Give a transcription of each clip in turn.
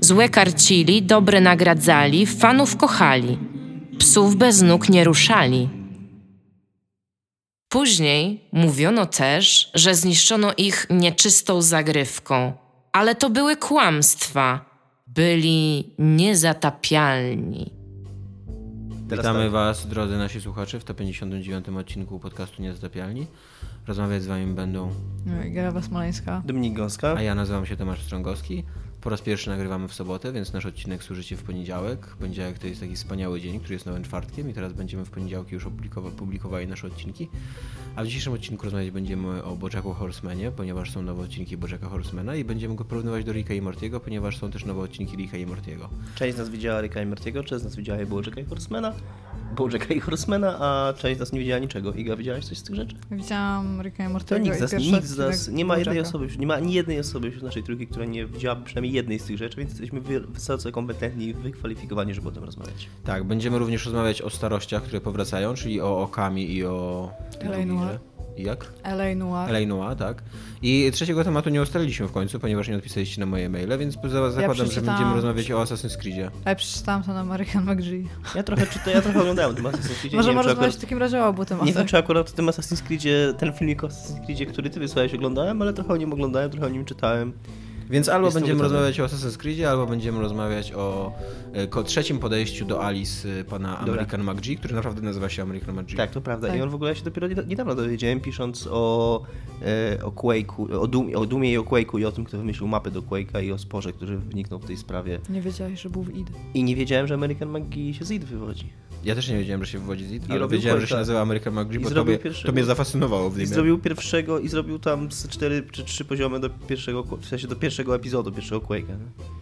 Złe karcili, dobre nagradzali, fanów kochali. Psów bez nóg nie ruszali. Później mówiono też, że zniszczono ich nieczystą zagrywką, ale to były kłamstwa. Byli niezatapialni. Witamy tak. Was, drodzy nasi słuchacze, w 159 odcinku podcastu Niezatapialni. Rozmawiać z Wami będą, Garawa Smoleńska. Dominik Gąska. a ja nazywam się Tomasz Strągowski. Po raz pierwszy nagrywamy w sobotę, więc nasz odcinek słyszycie w poniedziałek. Poniedziałek to jest taki wspaniały dzień, który jest nowym czwartkiem i teraz będziemy w poniedziałki już opublikowa- publikowali nasze odcinki. A w dzisiejszym odcinku rozmawiać będziemy o Bojacku Horsemanie, ponieważ są nowe odcinki Bojacka Horsemana i będziemy go porównywać do Ricka i Mortiego, ponieważ są też nowe odcinki Ricka i Mortiego. Część z nas widziała Ricka i Mortiego, część z nas widziała Bojacka i Horsemana. Bojacka i Horsemana, a część z nas nie widziała niczego. Iga, widziałaś coś z tych rzeczy? Widziałam Ricka i To Mortiego nikt z nas, nikt z nas, nie ma jednej osoby, nie ma ani jednej osoby wśród naszej trójki, która nie widziała przynajmniej jednej z tych rzeczy, więc jesteśmy wy- wysoce kompetentni i wykwalifikowani, żeby o tym rozmawiać. Tak, będziemy również rozmawiać o starościach, które powracają, czyli o Okami i o... I Jak? L.A. Noir. L.A. Noir, tak. I trzeciego tematu nie ustaliliśmy w końcu, ponieważ nie odpisaliście na moje maile, więc za- zakładam, że przeczytałam będziemy rozmawiać o Assassin's Creedzie. A ja przeczytałam to na American McGee. Ja trochę czytam, ja trochę oglądałem ten Assassin's Creed. Możemy nie wiem, czy rozmawiać akurat, w takim razie o obu nie tematach. wiem, czy akurat w tym Assassin's Creedzie, ten filmik o Assassin's Creedzie, który ty wysłałeś, oglądałem, ale trochę o nim oglądałem, trochę o nim czytałem. Więc albo Jest będziemy rozmawiać o Assassin's Creedzie, albo będziemy rozmawiać o e, ko- trzecim podejściu do Alice e, pana Dobra. American McGee, który naprawdę nazywa się American McGee. Tak, to prawda. Tak. I on w ogóle ja się dopiero nieda- niedawno dowiedziałem, pisząc o, e, o Quake'u, o, Doom, o Doomie i o Quake'u i o tym, kto wymyślił mapy do Quake'a i o sporze, który wyniknął w tej sprawie. Nie wiedziałeś, że był w id. I nie wiedziałem, że American McGee się z id wywodzi. Ja też nie wiedziałem, że się wywodzi z IT, I ale robił wiedziałem, że się Quake'a. nazywa American McGee, I bo to zrobił mnie, pierwszego. to mnie zafascynowało w I nim. zrobił pierwszego, i zrobił tam z cztery czy trzy poziomy do pierwszego, w sensie do pierwszego epizodu, pierwszego Quake'a. nie?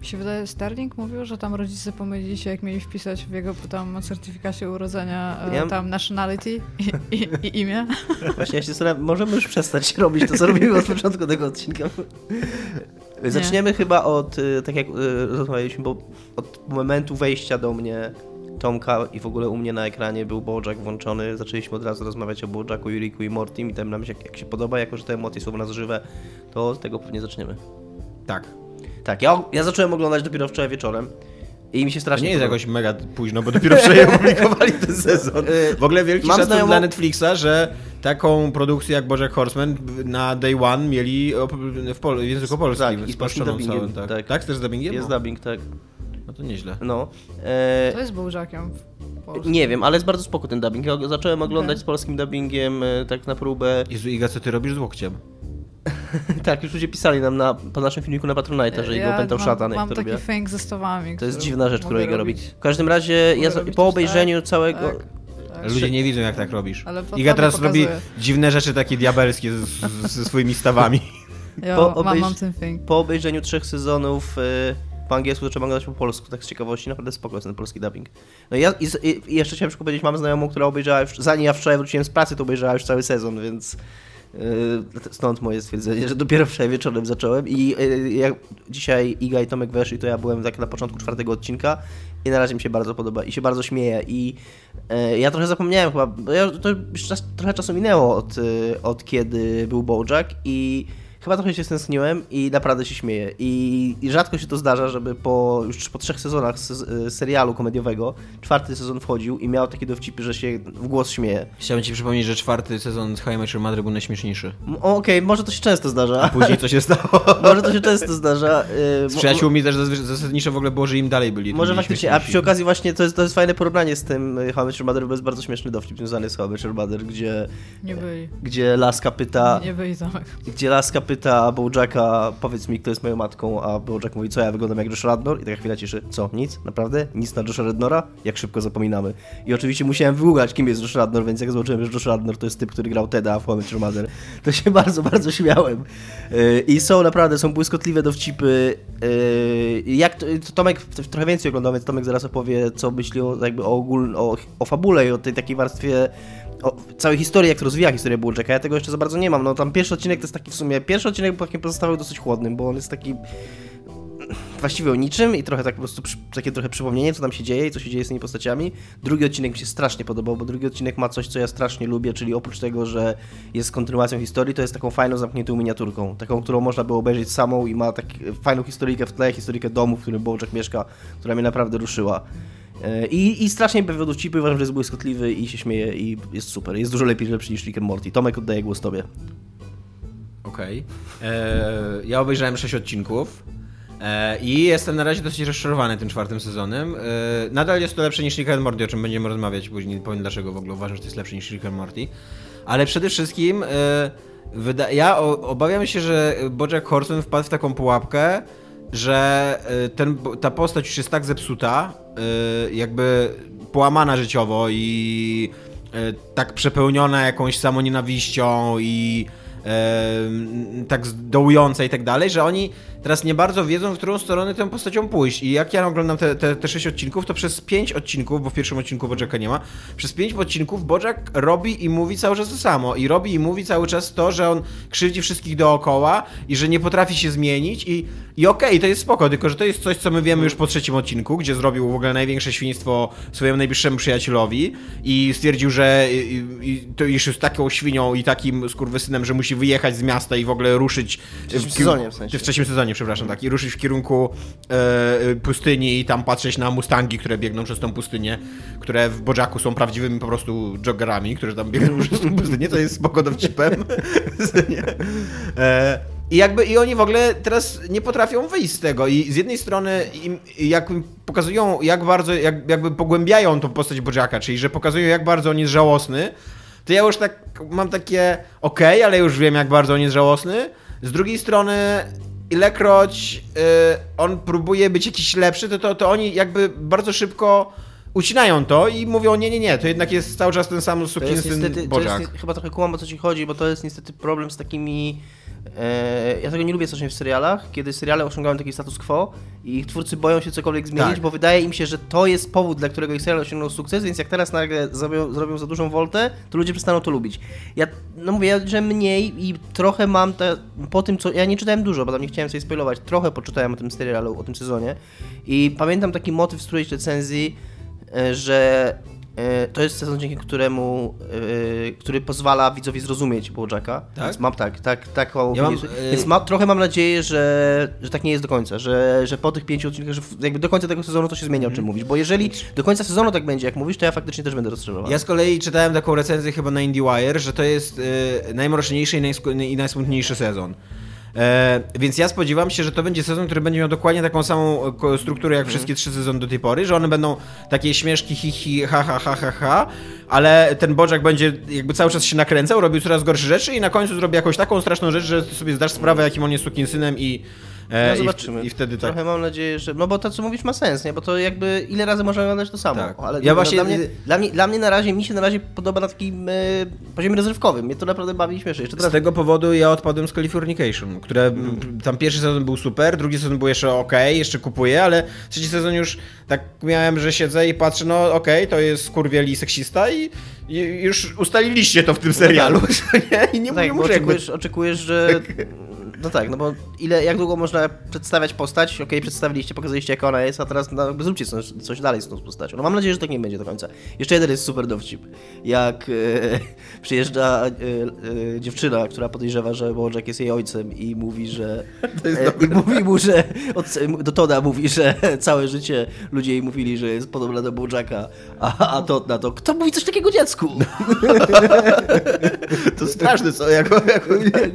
Mi się wydaje, Sterling mówił, że tam rodzice pomylili się, jak mieli wpisać w jego tam certyfikacie urodzenia e, Ja- tam nationality i, i, i imię. Właśnie ja się zastanawiam, możemy już przestać robić to, co robimy od początku tego odcinka. Zaczniemy chyba od, y, tak jak y, rozmawialiśmy, bo od momentu wejścia do mnie Tomka i w ogóle u mnie na ekranie był Bojack włączony. Zaczęliśmy od razu rozmawiać o Bojacku, Juriku i Mortim i tam nam się, jak, się podoba, jako że te emocje są w nas żywe, to od tego pewnie zaczniemy. Tak. Tak, ja, ja zacząłem oglądać dopiero wczoraj wieczorem i mi się To strasznie nie jest podoba. jakoś mega późno, bo dopiero wczoraj opublikowali ten sezon. W ogóle wielki Mam szacun znajomą- dla Netflixa, że taką produkcję jak Bojack Horseman na Day One mieli w, pol- w języku polskim. Tak, i z polskim dubbingiem, tak. tak. tak? też z dubbingiem? Jest no. dubbing, tak. no to nieźle. No. E, To jest Polsce. Nie wiem, ale jest bardzo spoko ten dubbing. Ja zacząłem oglądać Okej. z polskim dubbingiem e, tak na próbę. Jezu, Iga, co ty robisz z łokciem? tak, już ludzie pisali nam na, po naszym filmiku na Patronite, że jego pętał mam, szatan, mam to taki robię. fęk ze stawami. To jest dziwna rzecz, którą Iga robi. robić. W każdym razie ja po też obejrzeniu tak, całego... Tak, tak. Ludzie nie widzą, jak tak robisz. Ale Iga to teraz pokazuje. robi dziwne rzeczy takie diabelskie ze swoimi stawami. Ja po mam, obejrz-. Po obejrzeniu trzech sezonów e, po angielsku zacząłem oglądać po polsku, tak z ciekawości, naprawdę spoko jest ten polski dubbing. No i ja i, i, jeszcze chciałem tylko powiedzieć, mam znajomą, która obejrzała już, zanim ja wczoraj wróciłem z pracy, to obejrzała już cały sezon, więc e, stąd moje stwierdzenie, że dopiero wczoraj wieczorem zacząłem i e, jak dzisiaj Iga i Tomek weszli, to ja byłem tak na początku czwartego odcinka i na razie mi się bardzo podoba i się bardzo śmieję. I e, ja trochę zapomniałem chyba, ja, to już czas, trochę czasu minęło od, e, od kiedy był Bojack i chyba trochę się stęskniłem i naprawdę się śmieję. I, I rzadko się to zdarza, żeby po już po trzech sezonach se, serialu komediowego czwarty sezon wchodził i miał takie dowcipy, że się w głos śmieje. Chciałem ci przypomnieć, że czwarty sezon z How I Met Your Mother był najśmieszniejszy. Okej, może to się często zdarza. Później co się stało? Może to się często zdarza. y, Z przyjaciółmi też zasadniczo w ogóle było, że im dalej byli. Może faktycznie, a przy okazji właśnie to jest, to jest fajne porównanie z tym y, How I Met Your Mother, bo jest bardzo śmieszny dowcip związany z How I Met Your Mother, gdzie, Nie byli. gdzie Laska pyta, Nie byli Tomek. gdzie Laska pyta Bojacka, powiedz mi, kto jest moją matką, a Bojack mówi, co ja wyglądam jak Josh Radnor? I taka chwila ciszy, co, nic? Naprawdę? Nic na Josha Radnora? Jak szybko zapominamy. I oczywiście musiałem wyługać, kim jest Josh Radnor, więc jak zobaczyłem, że Josh Radnor to jest typ, który grał Teda w Your Mother, to się bardzo, bardzo śmiałem. Yy, I są naprawdę, są błyskotliwe dowcipy. Yy, jak to, to Tomek trochę więcej oglądał, więc Tomek zaraz opowie, co myśli jakby o, ogól, o, o fabule i o tej takiej warstwie o całej historii, jak to rozwija historię Bołczeka. Ja tego jeszcze za bardzo nie mam. No tam pierwszy odcinek to jest taki w sumie, pierwszy odcinek był takim pozostawał dosyć chłodnym, bo on jest taki właściwie o niczym i trochę tak po prostu takie trochę przypomnienie, co tam się dzieje i co się dzieje z tymi postaciami. Drugi odcinek mi się strasznie podobał, bo drugi odcinek ma coś, co ja strasznie lubię, czyli oprócz tego, że jest kontynuacją historii, to jest taką fajną, zamkniętą miniaturką. Taką, którą można było obejrzeć samą i ma tak fajną historyjkę w tle, historykę domu, w którym Bołczek mieszka, która mnie naprawdę ruszyła. E, I, I strasznie pewnie dowcipy, uważam, że jest błyskotliwy i się śmieje i jest super. Jest dużo lepiej, lepszy niż Rick and Morty. Tomek, oddaję głos tobie. Okej. Eee, Ja obejrzałem 6 odcinków. eee, I jestem na razie dosyć rozczarowany tym czwartym sezonem. Nadal jest to lepsze niż Rick and Morty, o czym będziemy rozmawiać później. Nie powiem dlaczego w ogóle uważam, że to jest lepsze niż Rick and Morty. Ale przede wszystkim ja o- obawiam się, że Bojack Horseman wpadł w taką pułapkę, że e, ten, ta postać już jest tak zepsuta, e, jakby połamana życiowo i e, tak przepełniona jakąś samonienawiścią i tak dołująca i tak dalej, że oni teraz nie bardzo wiedzą, w którą stronę tą postacią pójść. I jak ja oglądam te, te, te sześć odcinków, to przez pięć odcinków, bo w pierwszym odcinku Bojacka nie ma, przez pięć odcinków Bojack robi i mówi cały czas to samo. I robi i mówi cały czas to, że on krzywdzi wszystkich dookoła i że nie potrafi się zmienić i, i okej, to jest spoko, tylko że to jest coś, co my wiemy już po trzecim odcinku, gdzie zrobił w ogóle największe świństwo swojemu najbliższemu przyjacielowi i stwierdził, że i, i, to już jest taką świnią i takim skurwysynem, że musi wyjechać z miasta i w ogóle ruszyć trzecim w, sezonie w sensie. w trzecim sezonie, przepraszam, tak, i ruszyć w kierunku e, e, pustyni i tam patrzeć na mustangi, które biegną przez tą pustynię, które w Bożaku są prawdziwymi po prostu joggerami, którzy tam biegną przez tą pustynię, to jest spoko dowcipem. E, i jakby i oni w ogóle teraz nie potrafią wyjść z tego i z jednej strony im, jak pokazują jak bardzo, jak, jakby pogłębiają tą postać Bożaka, czyli że pokazują jak bardzo on jest żałosny, to ja już tak mam takie okej, ale już wiem jak bardzo on jest żałosny. Z drugiej strony ilekroć y, on próbuje być jakiś lepszy, to, to, to oni jakby bardzo szybko ucinają to i mówią nie, nie, nie, to jednak jest cały czas ten sam jest sukinsyn jest, Bożak. nie- chyba trochę kumam o co ci chodzi, bo to jest niestety problem z takimi... E, ja tego nie lubię strasznie w serialach, kiedy seriale osiągają taki status quo i ich twórcy boją się cokolwiek zmienić, Tak. bo wydaje im się, że to jest powód, dla którego ich serial osiągnął sukces, więc jak teraz nagle zrobią, zrobią za dużą woltę, to ludzie przestaną to lubić. Ja, no mówię, że mniej i trochę mam te, po tym, co... Ja nie czytałem dużo, bo tam nie chciałem sobie spoilować, trochę poczytałem o tym serialu, o tym sezonie i pamiętam taki motyw z którejś recenzji, że e, to jest sezon, dzięki któremu, e, który pozwala widzowi zrozumieć Bojacka. Tak? Więc mam tak, tak, taką. Ja mam, więc e, ma, trochę mam nadzieję, że, że tak nie jest do końca, że, że po tych pięciu odcinkach, że jakby do końca tego sezonu to się zmienia, o Mhm. czym mówisz. Bo jeżeli do końca sezonu tak będzie, jak mówisz, to ja faktycznie też będę rozczarowany. Ja z kolei czytałem taką recenzję chyba na IndieWire, że to jest najmroczniejszy i, najsku- i najsmutniejszy sezon. E, więc ja spodziewam się, że to będzie sezon, który będzie miał dokładnie taką samą e, strukturę jak wszystkie trzy sezony do tej pory, że one będą takie śmieszki hi hi ha ha ha ha ha, ale ten Bojack będzie jakby cały czas się nakręcał, robił coraz gorsze rzeczy i na końcu zrobi jakąś taką straszną rzecz, że sobie zdasz sprawę jakim on jest sukinsynem i, e, No i, w, zobaczymy. i wtedy tak. Trochę mam nadzieję, że. No bo to, co mówisz, ma sens, nie? Bo to jakby ile razy można oglądać to samo. Tak. Ale Ja no, właśnie- dla, mnie, dla, mnie, dla mnie na razie, mi się na razie podoba na takim e, poziomie rozrywkowym. Mnie to naprawdę bawi i śmieszy. Jeszcze Z teraz tego powodu ja odpadłem z Californication, które m, tam pierwszy sezon był super, drugi sezon był jeszcze ok, jeszcze kupuję, ale trzeci sezon już tak miałem, że siedzę i patrzę, no okej, to jest kurwieli seksista i, i już ustaliliście to w tym serialu, nie? I nie, tak, nie muszę jakby... oczekujesz, oczekujesz, że. No tak, no bo ile, jak długo można przedstawiać postać? Okej, przedstawiliście, pokazaliście jak ona jest, a teraz no, zróbcie coś, coś dalej z tą postacią. No mam nadzieję, że tak nie będzie do końca. Jeszcze jeden jest super dowcip. Jak e, przyjeżdża e, e, dziewczyna, która podejrzewa, że Bojack jest jej ojcem i mówi, że... E, I mówi mu, że... Od, do Toda mówi, że całe życie ludzie jej mówili, że jest podobna do Bojacka, a, a Todd na to, kto mówi coś takiego dziecku? To straszne, co? Jak, jak...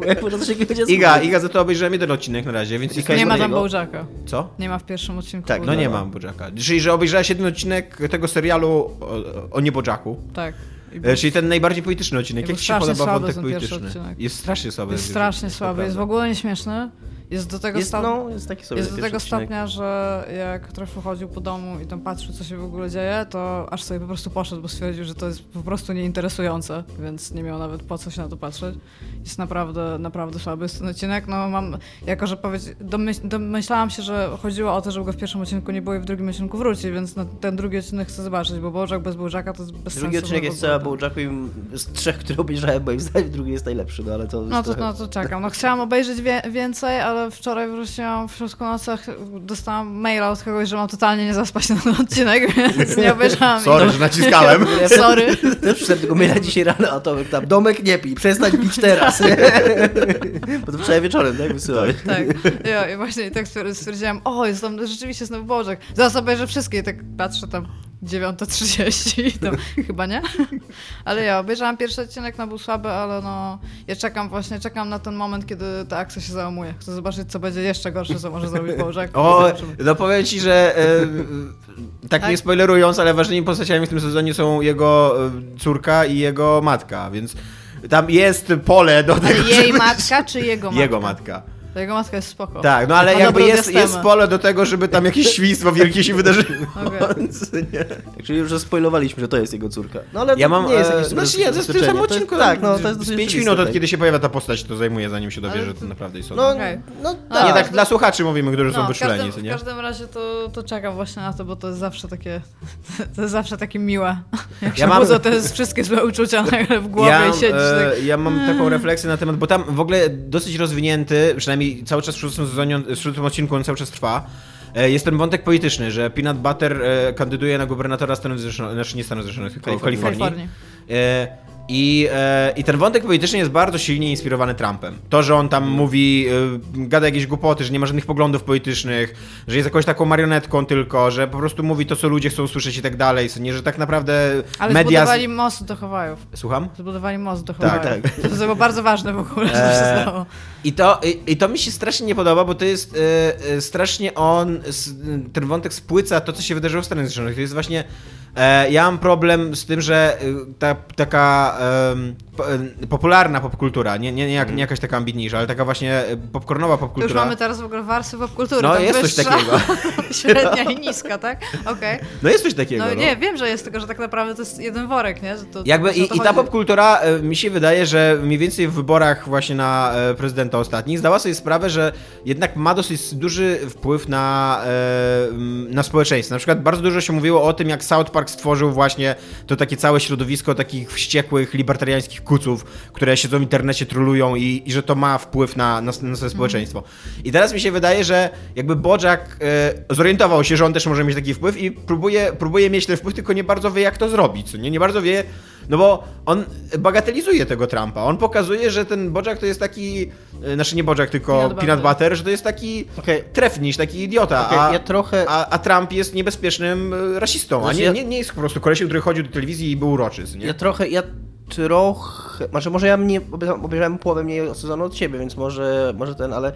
jak można coś takiego dziecku Iga, powiedzieć? Iga, za to obejrzałem jeden odcinek na razie, więc jest... Nie ma tam? Bołżaka. Co? Nie ma w pierwszym odcinku. Tak, No Bołżaka. nie mam Bojacka. Czyli, że obejrzałeś jeden odcinek tego serialu o, o nie Bojacku. Tak. E, Czyli ten najbardziej polityczny odcinek. Jak ci się słaby wątek polityczny? Jest strasznie słaby. Jest strasznie słaby, jest w ogóle nieśmieszny. Jest do tego Jest, stopnia. no, jest taki sobie Jest do tego stopnia, że jak Treflu chodził po domu i tam patrzył, co się w ogóle dzieje, to aż sobie po prostu poszedł, bo stwierdził, że to jest po prostu nieinteresujące, więc nie miał nawet po co się na to patrzeć. Jest naprawdę, naprawdę słaby jest ten odcinek. No mam, jako że powiedz, domyśl, domyślałam się, że chodziło o to, żeby go w pierwszym odcinku nie było i w drugim odcinku wróci, więc na ten drugi odcinek chcę zobaczyć, bo Bożak bez Bożaka to jest bez Drugi odcinek jest ogóle. cała Bojacku i z trzech, które obejrzałem, moim zdaniem drugi jest najlepszy, no ale to... No to, trochę- no to czekam. No chciałam obejrzeć wie, więcej, ale wczoraj wróciłam w środku nocy, dostałam maila od kogoś, że mam totalnie nie zaspać na ten odcinek, więc nie obejrzałam. Sorry, że naciskałem. Sorry. Też przyszedłem tego maila dzisiaj rano, a Tomek tam, domek nie pij, przestań pić teraz. Bo to wczoraj wieczorem, tak, wysyłałeś. Tak, ja, i właśnie tak stwier- stwierdziłam, o, jest tam rzeczywiście znowu Bożek. Zaraz obejrzę wszystkie i tak patrzę tam 9.30 i to chyba nie. Ale ja obejrzałam pierwszy odcinek, no był słaby, ale no ja czekam właśnie, czekam na ten moment, kiedy ta akcja się załamuje. Chcę zobaczyć, co będzie jeszcze gorsze, co może zrobić Bożek. O, no powiem ci, że e, tak, Tak? nie spoilerując, ale ważnymi postaciami w tym sezonie są jego e, córka i jego matka, więc tam jest pole do tego, Jej żeby... matka czy jego matka? Jego matka. To Jego matka jest spoko. Tak, no ale jakby jest, jest pole do tego, żeby tam jakieś świństwo wielkie się wydarzyło. Nie. Czyli już spoilowaliśmy, że to jest jego córka. No ale Ja to mam. nie jest e, jakieś Znaczy nie, to jest w tym samym odcinku. Tak, no to jest z dosyć 5 oczywiste, minut od tak. kiedy się pojawia ta postać, to zajmuje, zanim się dowie, Ale że to- naprawdę jest No, ona. Okej. no A, tak. Nie tak dla słuchaczy mówimy, którzy są No, wyczuleni, co w nie? każdym razie to, to czekam właśnie na to, bo to jest zawsze takie, to jest zawsze takie miłe. Jak Ja się mam- budzą, to jest wszystkie złe uczucia nagle w głowie Ja, i siedzisz tak. e, ja mam taką refleksję na temat, bo tam w ogóle dosyć rozwinięty, przynajmniej cały czas w szóstym, sezonie, w szóstym odcinku on cały czas trwa, e, jest ten wątek polityczny, że Peanut Butter e, kandyduje na gubernatora Stanów Zjednoczonych, znaczy nie Stanów Zjednoczonych, tylko Kalifornii. Kalifornii. I, e, I ten wątek polityczny jest bardzo silnie inspirowany Trumpem. To, że on tam mówi, e, gada jakieś głupoty, że nie ma żadnych poglądów politycznych, że jest jakąś taką marionetką tylko, że po prostu mówi to, co ludzie chcą słyszeć i tak dalej, nie, że tak naprawdę Ale media... zbudowali most do Hawajów. Słucham? Zbudowali most do Tak, Hawajów. To było bardzo ważne w ogóle, że się stało. I to, i, I to mi się strasznie nie podoba, bo to jest e, e, strasznie on, ten wątek spłyca to, co się wydarzyło w Stanach Zjednoczonych. To jest właśnie, e, ja mam problem z tym, że e, ta, taka popularna popkultura, nie, nie, nie, jak, nie jakaś taka ambitniejsza, ale taka właśnie popcornowa To już popkultura. mamy teraz w ogóle warstwy popkultury. No, jest coś wyższa, takiego. Średnia i niska, tak? Okej. No jest coś takiego. No, no. nie, wiem, że jest, tylko że tak naprawdę to jest jeden worek, nie? To, Jakby że i, to i ta popkultura mi się wydaje, że mniej więcej w wyborach właśnie na e, prezydenta ostatnich zdała sobie sprawę, że jednak ma dosyć duży wpływ na, na społeczeństwo. Na przykład bardzo dużo się mówiło o tym, jak South Park stworzył właśnie to takie całe środowisko takich wściekłych, libertariańskich kuców, które siedzą w internecie, trolują i, i że to ma wpływ na, na, na nasze społeczeństwo. I teraz mi się wydaje, że jakby Bojack e, zorientował się, że on też może mieć taki wpływ i próbuje, próbuje mieć ten wpływ, tylko nie bardzo wie, jak to zrobić. Nie, nie bardzo wie, no bo on bagatelizuje tego Trumpa. On pokazuje, że ten Bojack to jest taki, e, znaczy nie Bojack, tylko Peanut Peanut, butter. butter, że to jest taki Okej. trefniś, taki idiota. Okej, a, ja trochę- a, a Trump jest niebezpiecznym e, rasistą, a nie, nie, nie jest po prostu kolesiem, który chodził do telewizji i był uroczy. Nie? Ja trochę, ja trochę, znaczy może ja mnie, obejrzałem- połowę mniej sezonu od ciebie, więc może, może ten, ale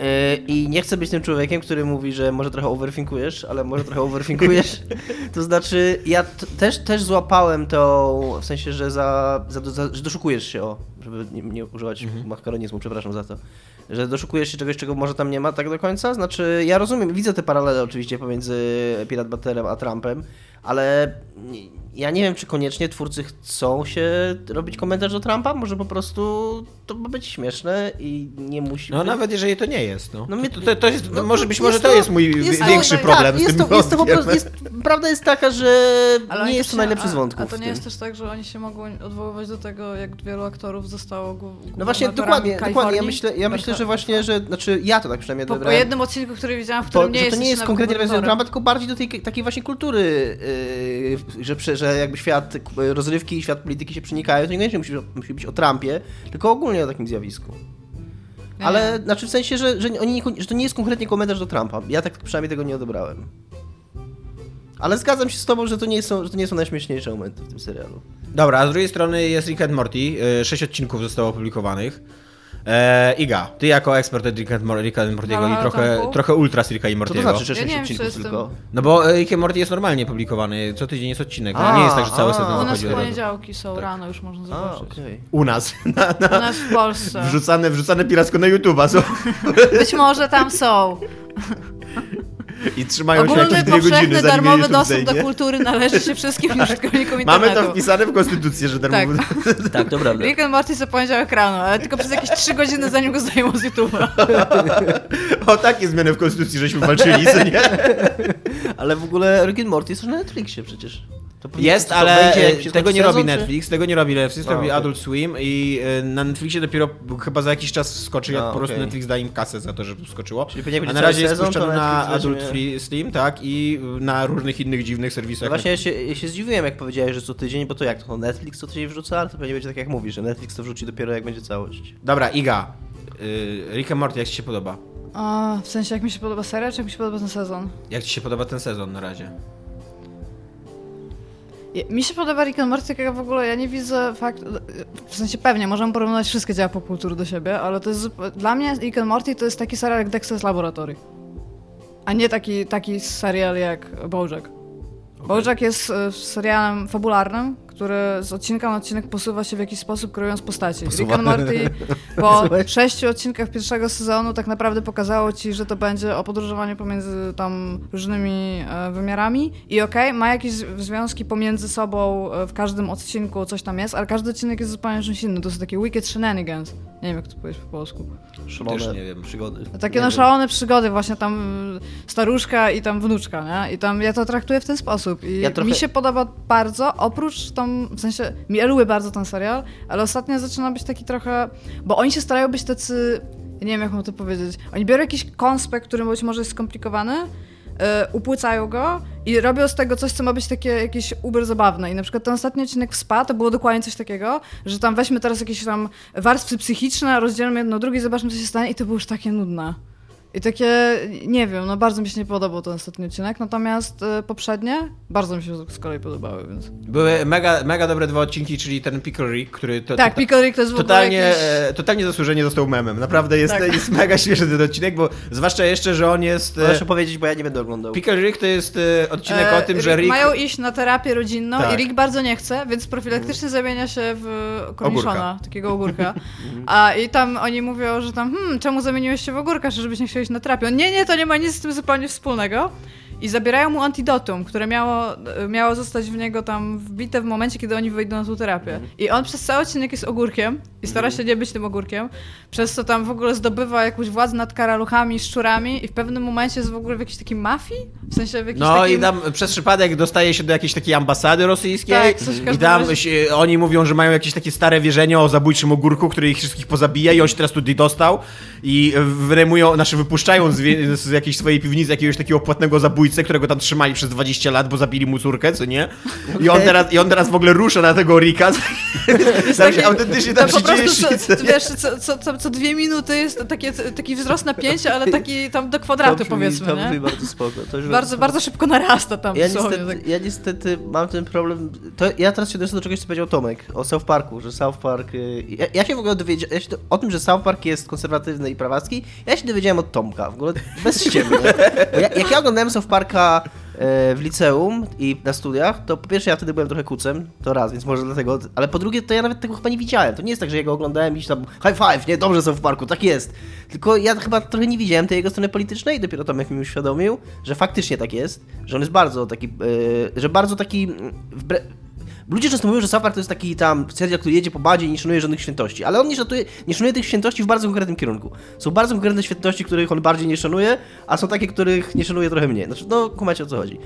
yy, i nie chcę być tym człowiekiem, który mówi, że może trochę overthinkujesz, ale może trochę overthinkujesz. to znaczy, ja też, też złapałem to, w sensie, że za, za, za że doszukujesz się, o, żeby nie, nie używać makaronizmu, przepraszam za to, że doszukujesz się czegoś, czego może tam nie ma tak do końca, znaczy, ja rozumiem, widzę te paralele oczywiście pomiędzy Pirat Butterem a Trumpem, ale ja nie wiem, czy koniecznie twórcy chcą się robić komentarz do Trumpa, może po prostu to ma być śmieszne i nie musi No być... nawet jeżeli to nie jest, no. No mnie- to, to, to jest, No, może być może to, to- jest mój jest wi- to- większy tak, problem z jest tym to, jest to po prostu, jest, Prawda jest taka, że Ale nie jest to najlepszy z a- wątków A to w nie jest też tak, że oni się mogą odwoływać do tego, jak wielu aktorów zostało No właśnie, dokładnie, dokładnie. Ja myślę, ja myślę, że właśnie, że, znaczy ja to tak przynajmniej Po, po odebrałem. jednym odcinku, który widziałam, w to, którym nie że jest to nie jest konkretnie do. Trumpa, tylko bardziej do tej takiej właśnie kultury, yy, że, prze- że jakby świat rozrywki i świat polityki się przenikają, to niekoniecznie musi, musi być o Trumpie, tylko ogólnie o takim zjawisku. Nie, Ale nie. znaczy w sensie, że, że, oni, nie- że to nie jest konkretnie komentarz do Trumpa. Ja tak przynajmniej tego nie odebrałem. Ale zgadzam się z tobą, że to nie są, że to nie są najśmieszniejsze momenty w tym serialu. Dobra, a z drugiej strony jest Rick and Morty. y, Sześć odcinków zostało opublikowanych. E, Iga, ty jako ekspert od Ricka Ricka and Mortiego i trochę, trochę ultras Ricka i Co to Mortiego. znaczy, że Ja 6 nie wiem, odcinków jestem- tylko? No bo e, Rick and Morty jest normalnie publikowany, co tydzień jest odcinek. A, nie jest tak, że cały a. sezon U nas poniedziałki są rano, już można A, zobaczyć. okej. U nas. Na, U na, nas w Polsce. wrzucane, wrzucane piracko na YouTube'a są. Być może tam są. I trzymają się Ogólny, jakieś dwie godziny, darmowy YouTube dostęp do kultury należy się wszystkim użytkownikom Mamy internetu. to wpisane w konstytucję, że darmowy... Tak, to prawda. Rick and Morty rano, ale tylko przez jakieś 3 godziny zanim go zdejmą z YouTube'a. o takie zmiany w konstytucji, żeśmy walczyli, co nie? Ale w ogóle Rick and Morty jest już na Netflixie przecież. Jest, to ale tego nie robi sezon, czy- Netflix, tego nie robi Netflix, to A, robi okej. Adult Swim i e, na Netflixie dopiero chyba za jakiś czas skoczy, jak A, po prostu. Netflix da im kasę za to, że skoczyło. A na razie jest puszczony na Adult weźmie- Free Slim, tak, i na różnych innych dziwnych No serwisach. właśnie ja się, ja się zdziwiłem, jak powiedziałeś, że co tydzień, bo to jak to? no Netflix co tydzień wrzuca, ale to pewnie będzie tak jak mówisz, że Netflix to wrzuci dopiero jak będzie całość. Dobra, Iga, y, Rick and Morty, jak ci się podoba? A, w sensie jak mi się podoba seria, czy jak mi się podoba ten sezon? Jak ci się podoba ten sezon na razie? Mi się podoba Rick and Morty, tak jak w ogóle ja nie widzę fakt... W sensie pewnie, możemy porównać wszystkie dzieła popkultury do siebie, ale to jest... Dla mnie Rick and Morty to jest taki serial jak Dexter's Laboratory. A nie taki, taki serial jak Bojack. Bojack jest e, serialem fabularnym, który z odcinka na odcinek posuwa się w jakiś sposób, kreując postaci. Rick and Morty po sześciu odcinkach pierwszego sezonu tak naprawdę pokazało ci, że to będzie o podróżowaniu pomiędzy tam różnymi e, wymiarami i okej, ma jakieś związki pomiędzy sobą, e, w każdym odcinku coś tam jest, ale każdy odcinek jest zupełnie czymś innym. To są takie wicked shenanigans. Nie wiem, jak to powiedzieć po polsku. Szalone Też nie wiem. przygody. Takie Nie no wiem. szalone przygody, właśnie tam y, staruszka i tam wnuczka, nie? I tam ja to traktuję w ten sposób. I Ja trochę- mi się podoba bardzo, oprócz tam, w sensie, ja lubię bardzo ten serial, ale ostatnio zaczyna być taki trochę, bo oni się starają być tacy, nie wiem jak mam to powiedzieć, oni biorą jakiś konspekt, który być może jest skomplikowany, y, upłycają go i robią z tego coś, co ma być takie jakieś uber zabawne. I na przykład ten ostatni odcinek w SPA to było dokładnie coś takiego, że tam weźmy teraz jakieś tam warstwy psychiczne, rozdzielmy jedno drugie, zobaczmy, co się stanie i to było już takie nudne. I takie, nie wiem, no bardzo mi się nie podobał ten ostatni odcinek, natomiast y, poprzednie bardzo mi się z kolei podobały, więc... Były mega, mega dobre dwa odcinki, czyli ten Pickle Rick, który to, tak, to, Pickle Rick to jest w ogóle totalnie, jakiś... e, totalnie zasłużenie został memem. Naprawdę jest, Tak. jest mega śmieszny ten odcinek, bo zwłaszcza jeszcze, że on jest... e, Proszę powiedzieć, bo ja nie będę oglądał. Pickle Rick to jest e, odcinek E, o tym, że Rick... Mają iść na terapię rodzinną Tak. i Rick bardzo nie chce, więc profilaktycznie zamienia się w korniszona, Ogórka. takiego ogórka. A i tam oni mówią, że tam, hmm, czemu zamieniłeś się w ogórka, żebyś nie chciał iść na terapię? On, nie, nie, to nie ma nic z tym zupełnie wspólnego. I zabierają mu antidotum, które miało, miało zostać w niego tam wbite w momencie, kiedy oni wyjdą na tą terapię. I on przez cały odcinek jest ogórkiem i stara się nie być tym ogórkiem, przez co tam w ogóle zdobywa jakąś władzę nad karaluchami, szczurami i w pewnym momencie jest w ogóle w jakiejś takiej mafii? W sensie w jakiejś No takim... i tam przez przypadek dostaje się do jakiejś takiej ambasady rosyjskiej Tak, coś i tam razie- oni mówią, że mają jakieś takie stare wierzenie o zabójczym ogórku, który ich wszystkich pozabija i on się teraz tutaj dostał i wynajmują, znaczy wypuszczają z, wie- z jakiejś swojej piwnicy jakiegoś takiego płatnego którego tam trzymali przez 20 lat, bo zabili mu córkę, co nie? I on teraz, i on teraz w ogóle rusza na tego Rika. Tam się autentycznie tam się dzieje co wiesz, co, co, co, co dwie minuty jest takie, taki wzrost napięcia, ale taki tam do kwadratu brzmi- powiedzmy, to nie? brzmi bardzo spoko. Bardzo, bardzo szybko narasta tam Ja niestety, tak. ja niestety mam ten problem. To ja teraz się odniosę do czegoś, co powiedział Tomek o South Parku, że South Park. y, Ja, ja się w ogóle dowiedziałem. Ja do, o tym, że South Park jest konserwatywny i prawacki, ja się dowiedziałem od Tomka. W ogóle bez ściemy. Ja, jak ja oglądałem South Parka e, w liceum i na studiach, to po pierwsze ja wtedy byłem trochę kucem, to raz, więc może dlatego, ale po drugie to ja nawet tego chyba nie widziałem. To nie jest tak, że ja go oglądałem i tam high five, nie, dobrze South Parku, tak jest. Tylko ja chyba trochę nie widziałem tej jego strony politycznej dopiero Tomek mi uświadomił, że faktycznie tak jest, że on jest bardzo taki, e, że bardzo taki mm. Ludzie często mówią, że South to jest taki tam serial, który jedzie po badzie i nie szanuje żadnych świętości, ale on nie szanuje, nie szanuje tych świętości w bardzo konkretnym kierunku. Są bardzo konkretne świętości, których on bardziej nie szanuje, a są takie, których nie szanuje trochę mniej. Znaczy, no, kumacie o co chodzi.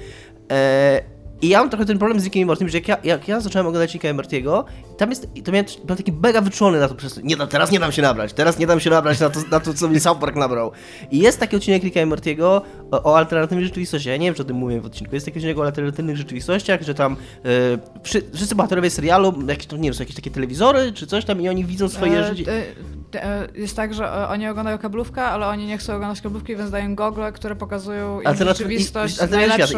Eee, I ja mam trochę ten problem z Rickiem i Mortym, że jak ja, jak ja zacząłem oglądać Ricka i Mortiego, tam jest, to miałem, byłem taki mega wyczulony na to przez nie, no, teraz nie dam się nabrać, teraz nie dam się nabrać na to, na to co mnie South Park nabrał. I jest taki odcinek Ricka i Mortiego o, o alternatywnej rzeczywistości, ja nie wiem, czy o tym mówiłem w odcinku, jest taki odcinek o alternatywnych rzeczywistościach, że tam przy, wszyscy bohaterowie serialu, jakieś, to, nie wiem, są jakieś takie telewizory, czy coś tam i oni widzą swoje E, życie. E, Jest tak, że e, oni oglądają kablówkę, ale oni nie chcą oglądać kablówki, więc dają gogle, które pokazują im Alternatyw- rzeczywistość. I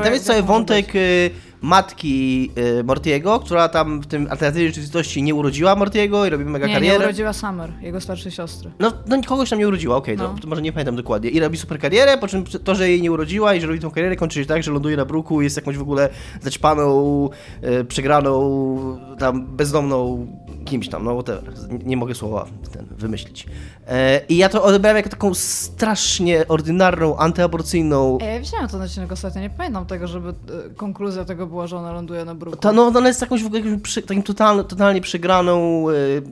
tam jest cały wątek być. Y, matki y, Mortiego, która tam w tym alternatywnej rzeczywistości nie urodziła Mortiego i robi mega Nie, nie karierę. urodziła Summer, jego starszej siostry. No, no kogoś tam nie urodziła, okej, No. to, to może nie pamiętam dokładnie. I robi super karierę, po czym to, że jej nie urodziła i że robi tą karierę, kończy się tak, że ląduje na bruku, jest jakąś w ogóle zaćpaną, e, przegraną, tam bezdomną kimś tam, no whatever. Nie, nie mogę słowa ten wymyślić. E, I ja to odebrałem jako taką strasznie ordynarną, antyaborcyjną Ej, ja widziałam ten odcinek ostatnio, nie pamiętam tego, żeby e, konkluzja tego była, że ona ląduje na bruku. To, no, ona jest jakąś w ogóle jakimś przy, takim totalnie, totalnie przegraną. Yy,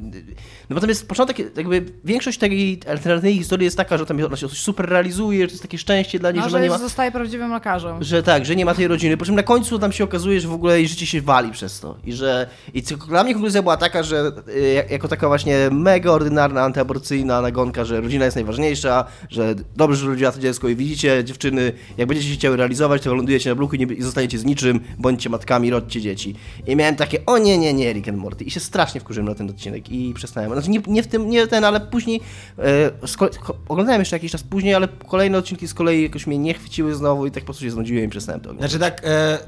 no jest początek, jakby większość tej alternatywnej historii jest taka, że tam ona się coś super realizuje, że to jest takie szczęście dla niej, no, że ona nie ma. zostaje prawdziwym lekarzem. Że tak, że nie ma tej rodziny. Po czym na końcu tam się okazuje, że w ogóle jej życie się wali przez to. I że. I dla mnie konkluzja była taka, że y, jak- jako taka właśnie mega ordynarna, antyaborcyjna nagonka, że rodzina jest najważniejsza, że dobrze, że urodziła to dziecko i widzicie, dziewczyny, jak będziecie się chciały realizować, to lądujecie na bruku i, nie, i zostaniecie z niczym, bądźcie matkami, rodźcie dzieci. I miałem takie, o nie, nie, nie, Rick and Morty. I się strasznie wkurzyłem na ten odcinek i przestałem. Znaczy nie, nie w tym, nie ten, ale później ko- oglądałem jeszcze jakiś czas później, ale kolejne odcinki z kolei jakoś mnie nie chwyciły znowu i tak po prostu się znudziłem i przestałem to oglądać. Znaczy tak, e, y,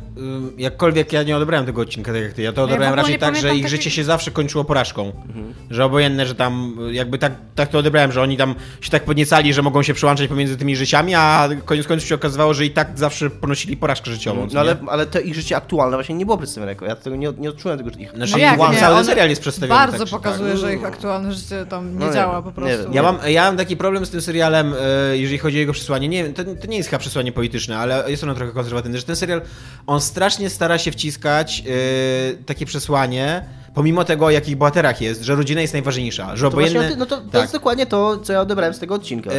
jakkolwiek ja nie odebrałem tego odcinka tak jak ty, ja to odebrałem w ogóle raczej tak, że ich takiego- życie się zawsze kończyło porażką. Mhm. Że obojętne, że tam y, jakby tak, tak to odebrałem, że oni tam się tak podniecali, że mogą się przełączać pomiędzy tymi życiami, a koniec końców się okazywało, że i tak zawsze ponosili porażkę życiową. co No ale, ale to ich życie aktualne właśnie nie było przedstawione jako. Ja tego nie, nie odczułem tego, że ich Znaczy, No jak nie? cały serial jest przedstawiony Bardzo tak, czy pokazuje, tak. że ich aktualne życie tam nie No nie działa po nie prostu. Ja mam, ja mam taki problem z tym serialem, e, jeżeli chodzi o jego przesłanie. Nie wiem, to, to nie jest chyba przesłanie polityczne, ale jest ono trochę konserwatywne, że ten serial, on strasznie stara się wciskać e, takie przesłanie, pomimo tego, o jakich bohaterach jest, że rodzina jest najważniejsza, że To właśnie, obojętne... no to, to tak. jest dokładnie to, co ja odebrałem z tego odcinka. E,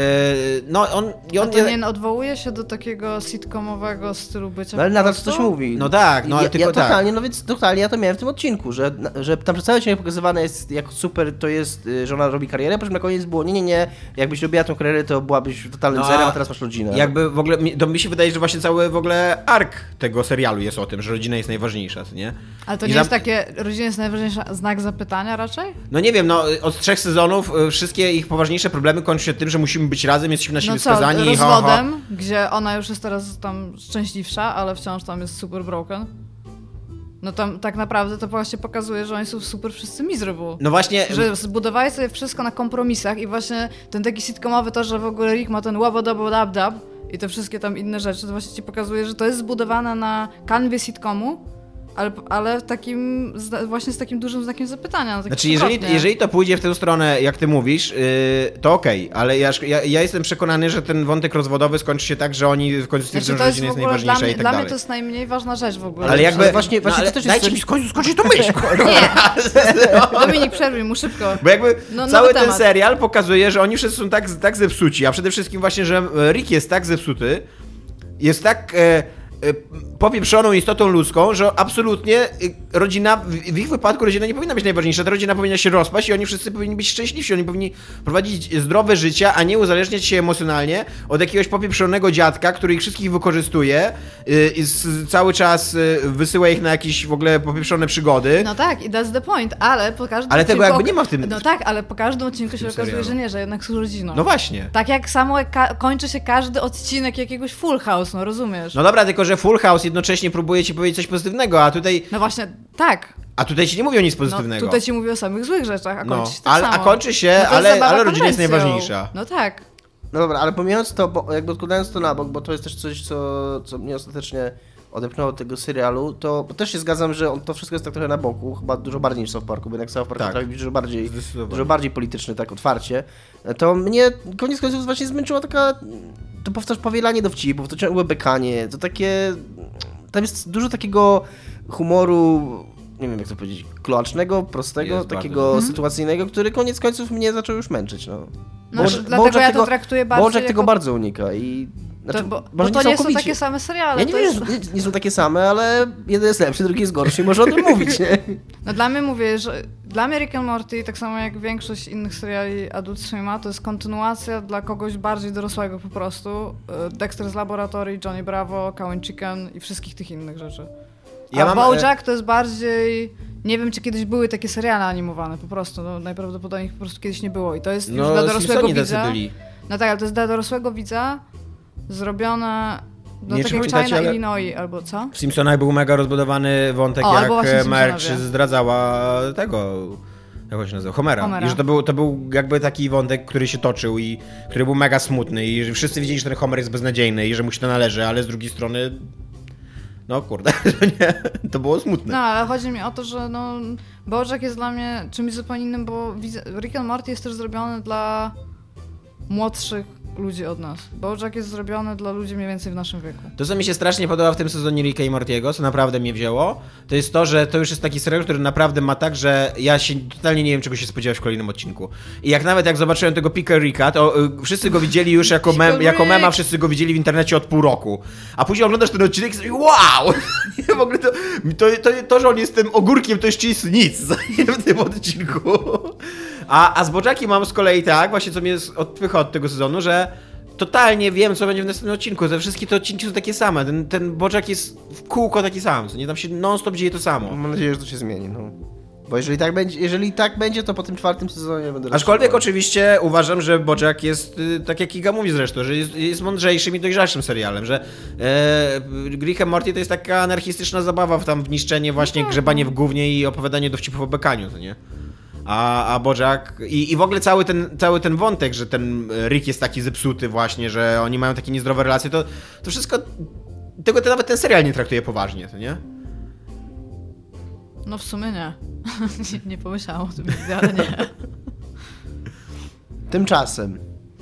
no on... I A on to nie odwołuje się do takiego sitcomowego stylu bycia No ale nadal coś mówi. No tak, no ale ja, tylko ja tak. totalnie, no więc totalnie ja to miałem w tym odcinku, że, że tam przez cały odcinek pokazywane jest, jak super to jest, y, że ona robi karierę, po czym na koniec było, nie, nie, nie, jakbyś robiła tą karierę, to byłabyś totalnym No, zerem, a teraz masz rodzinę. Jakby w ogóle, mi- to mi się wydaje, że właśnie cały w ogóle ark tego serialu jest o tym, że rodzina jest najważniejsza, nie? Ale to I nie za- jest takie, rodzina jest najważniejsza, znak zapytania raczej? No nie wiem, no od trzech sezonów y, wszystkie ich poważniejsze problemy kończą się tym, że musimy być razem, jesteśmy na siebie No co, skazani i ha, ha. rozwodem, gdzie ona już jest teraz tam szczęśliwsza, ale wciąż tam jest super broken. No tam tak naprawdę to właśnie pokazuje, że oni są super wszyscy miserable. No właśnie, Że zbudowali sobie wszystko na kompromisach i właśnie ten taki sitcomowy to, że w ogóle Rick ma ten łabodobo dab dab i te wszystkie tam inne rzeczy, to właśnie ci pokazuje, że to jest zbudowane na kanwie sitcomu, ale, ale takim, właśnie z takim dużym znakiem zapytania. No, tak Znaczy, jeżeli, jeżeli to pójdzie w tę stronę, jak ty mówisz, yy, to okej, ale ja, ja, ja jestem przekonany, że ten wątek rozwodowy skończy się tak, że oni w końcu stwierdzą, Znaczy, że jest rodzina jest dla najważniejsza mnie, i tak dla dalej. mnie to jest najmniej ważna rzecz w ogóle. Ale jakby. Ale właśnie- właśnie no, ale to też jest dajcie coś- mi w końcu skończyć tą myśl. Nie, Dominik, przerwij mu szybko. Bo jakby No, cały ten temat. serial pokazuje, że oni wszyscy są tak, tak zepsuci, a przede wszystkim właśnie, że Rick jest tak zepsuty, jest tak e, popieprzoną istotą ludzką, że absolutnie e, rodzina, w, ich wypadku rodzina nie powinna być najważniejsza, ta rodzina powinna się rozpaść i oni wszyscy powinni być szczęśliwsi, oni powinni prowadzić zdrowe życie, a nie uzależniać się emocjonalnie od jakiegoś popieprzonego dziadka, który ich wszystkich wykorzystuje e, i cały czas wysyła ich na jakieś w ogóle popieprzone przygody. No tak, i that's the point, ale po każdym Ale tego jakby nie ma w tym- No tak, ale po każdym odcinku się okazuje, że nie, że jednak są rodziną. No właśnie. Tak jak samo kończy się każdy odcinek jakiegoś Full House, no rozumiesz? No dobra, tylko że Full House jednocześnie próbuje ci powiedzieć coś pozytywnego, a tutaj, No właśnie, tak. a tutaj ci nie mówią nic No, pozytywnego. tutaj ci mówię o samych złych rzeczach, a No, kończy się tak ale- a samo. kończy się, no ale- ale rodzina jest najważniejsza. No tak. No dobra, ale pomijając to, bo jakby odkładając to na bok, bo to jest też coś, co, co mnie ostatecznie odepchnęło od tego serialu, to bo też się zgadzam, że on, to wszystko jest tak trochę na boku, chyba dużo bardziej niż South Parku, bo jednak South Park Tak. dużo bardziej, dużo bardziej polityczny, tak otwarcie. To mnie koniec końców właśnie zmęczyła taka, to powtarz powielanie dowcipów, to ciągłe bekanie, to takie, tam jest dużo takiego humoru, nie wiem jak to powiedzieć, kloacznego, prostego, Jest takiego bardzo. Mhm. sytuacyjnego, który koniec końców mnie zaczął już męczyć, no. No, dlatego ja tego- to traktuję bardziej Bożek tego jako... bardzo unika i... Znaczy, to, bo, może bo to nie są całkowicie. takie same seriale. Ja nie to wiem, jest... nie, nie są takie same, ale jeden jest lepszy, drugi jest gorszy i można o tym mówić, nie? No dla mnie mówię, że dla mnie Rick and Morty, tak samo jak większość innych seriali Adult Swima, to jest kontynuacja dla kogoś bardziej dorosłego po prostu. Y, Dexter z Laboratorii, Johnny Bravo, Cow Chicken i wszystkich tych innych rzeczy. Ja A mam, BoJack to jest bardziej... Nie wiem, czy kiedyś były takie seriale animowane po prostu, no najprawdopodobniej ich po prostu kiedyś nie było i to jest już dla No, dorosłego Simpsoni widza. No tak, ale to jest dla dorosłego widza zrobione No Nie, tak pamiętacie, China, ale- Illinois albo co? W Simpsonach był mega rozbudowany wątek, O, jak. Marge zdradzała tego, jak się nazywa, Homera. Homera. I że to był, to był jakby taki wątek, który się toczył i który był mega smutny i że wszyscy wiedzieli, że ten Homer jest beznadziejny i że mu się to należy, ale z drugiej strony no kurde, że nie, to było smutne. No, ale chodzi mi o to, że no, Bojack jest dla mnie czymś zupełnie innym, bo Rick and Morty jest też zrobiony dla młodszych ludzi od nas. Bojack jest zrobiony dla ludzi mniej więcej w naszym wieku. To, co mi się strasznie podoba w tym sezonie Ricka i Mortiego, co naprawdę mnie wzięło, to jest to, że to już jest taki serial, który naprawdę ma tak, że ja się totalnie nie wiem, czego się spodziewać w kolejnym odcinku. I jak nawet jak zobaczyłem tego Pickle Ricka, to y, wszyscy go widzieli już jako, mem, jako mema, wszyscy go widzieli w internecie od pół roku. A później oglądasz ten odcinek i sobie, wow! W ogóle to, to, to, to, że on jest tym ogórkiem, to jeszcze jest nic w tym odcinku. A, a z Bojackiem mam z kolei tak, właśnie co mnie odpycha od tego sezonu, że totalnie wiem, co będzie w następnym odcinku. Te wszystkie te odcinki są takie same. Ten, ten Bojack jest w kółko taki sam. co Nie tam się non-stop dzieje to samo. Mam nadzieję, że to się zmieni, no. Bo jeżeli tak będzie, jeżeli tak będzie to po tym czwartym sezonie będę Aczkolwiek oczywiście uważam, że Bojack jest, y, tak jak Iga mówi zresztą, że jest, jest mądrzejszym i dojrzalszym serialem, że e, and Morty to jest taka anarchistyczna zabawa w tam w niszczenie właśnie, grzebanie w gównie i opowiadanie dowcipów o bekaniu, to nie? A, a Bojack i, i w ogóle cały ten, cały ten wątek, że ten Rick jest taki zepsuty właśnie, że oni mają takie niezdrowe relacje, to, to wszystko, tego to nawet ten serial nie traktuje poważnie, to nie? No w sumie nie. nie, nie pomyślałam o tym nigdy, ale nie. Tymczasem.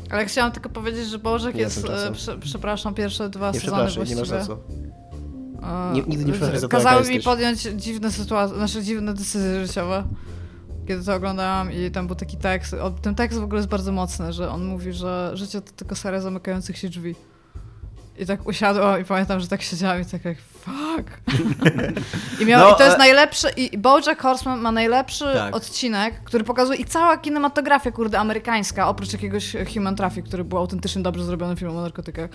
Ale chciałam tylko powiedzieć, że Bożek Nie, jest, e, prze, przepraszam, pierwsze dwa Nie sezony przepraszam, nie masz właściwie. za co. e, Nie- nigdy nie przepraszam za to, Kazały mi jesteś. podjąć dziwne sytuacje, znaczy dziwne decyzje życiowe. Kiedy to oglądałam i tam był taki tekst, o, ten tekst w ogóle jest bardzo mocny, że on mówi, że życie to tylko seria zamykających się drzwi. I tak usiadłam i pamiętam, że tak siedziałam i tak jak fuck. I, miał, No, I to jest e- najlepszy, i Bojack Horseman ma najlepszy Tak. odcinek, który pokazuje i cała kinematografia, kurde, amerykańska, oprócz jakiegoś Human Traffic, który był autentycznie dobrze zrobiony film o narkotykach.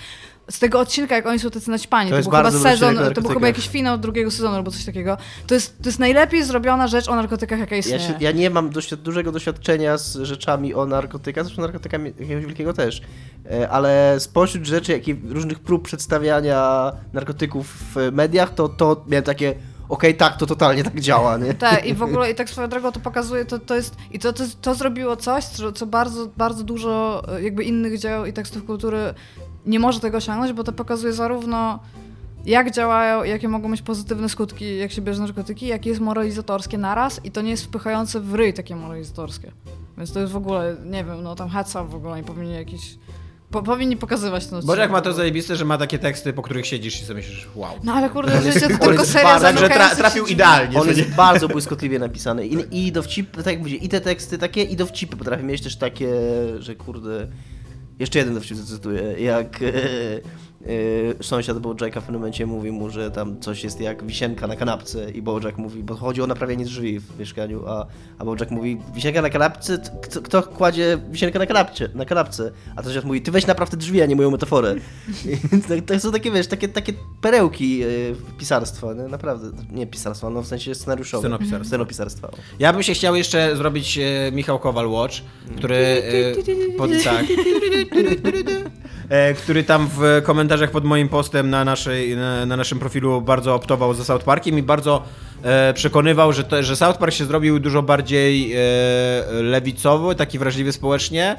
Z tego odcinka, jak oni są tacy naćpani, To to, był chyba sezon, to był chyba jakiś finał drugiego sezonu albo coś takiego. To jest, to jest najlepiej zrobiona rzecz o narkotykach, jaka Ja, istnieje. się, ja nie mam dość, dużego doświadczenia z rzeczami o narkotykach, zresztą narkotykami jakiegoś wielkiego też, E, ale spośród rzeczy, jakie różnych prób przedstawiania narkotyków w mediach, to, to miałem takie, okej, tak, to totalnie tak działa, nie? Tak, i w ogóle, i tak swoją drogą to pokazuje, to, to jest, i to, to, to zrobiło coś, co, co bardzo, bardzo dużo e, jakby innych dzieł i tekstów kultury nie może tego osiągnąć, bo to pokazuje zarówno jak działają, jakie mogą mieć pozytywne skutki, jak się bierze narkotyki, jakie jest moralizatorskie naraz i to nie jest wpychające w ryj takie moralizatorskie. Więc to jest w ogóle, nie wiem, no tam heca w ogóle nie powinni jakiś... Po, powinni pokazywać ten odcinek. Bojack ma to zajebiste, że ma takie teksty, po których siedzisz i sobie myślisz, wow. No ale kurde, życie to on tylko seria Także tra trafił się idealnie. On jest bardzo błyskotliwie napisany. I, i dowcipy, tak jak mówię, i te teksty takie, i dowcipy potrafię mieć też takie, że kurde... Jeszcze jeden dowcip zacytuję, jak e, e, sąsiad Bojacka w pewnym momencie mówi mu, że tam coś jest jak wisienka na kanapce i Bojack mówi, bo chodzi o naprawianie drzwi w mieszkaniu, a, a Bojack mówi, wisienka na kanapce? Kto, kto kładzie wisienkę na kanapcie, na kanapce? A sąsiad mówi, ty weź naprawdę drzwi, a nie moją metaforę. I to, to są takie, wiesz, takie, takie perełki e, pisarstwa, nie? naprawdę, nie pisarstwa, no w sensie scenariuszowego. Scenopisarstwa. Scenopisarstwa. Ja bym się chciał jeszcze zrobić e, Michał Kowal Watch, który, e, pod, tak, który tam w komentarzach pod moim postem na, naszej, na, na naszym profilu bardzo optował za South Parkiem i bardzo e, przekonywał, że, to, że South Park się zrobił dużo bardziej e, lewicowy, taki wrażliwy społecznie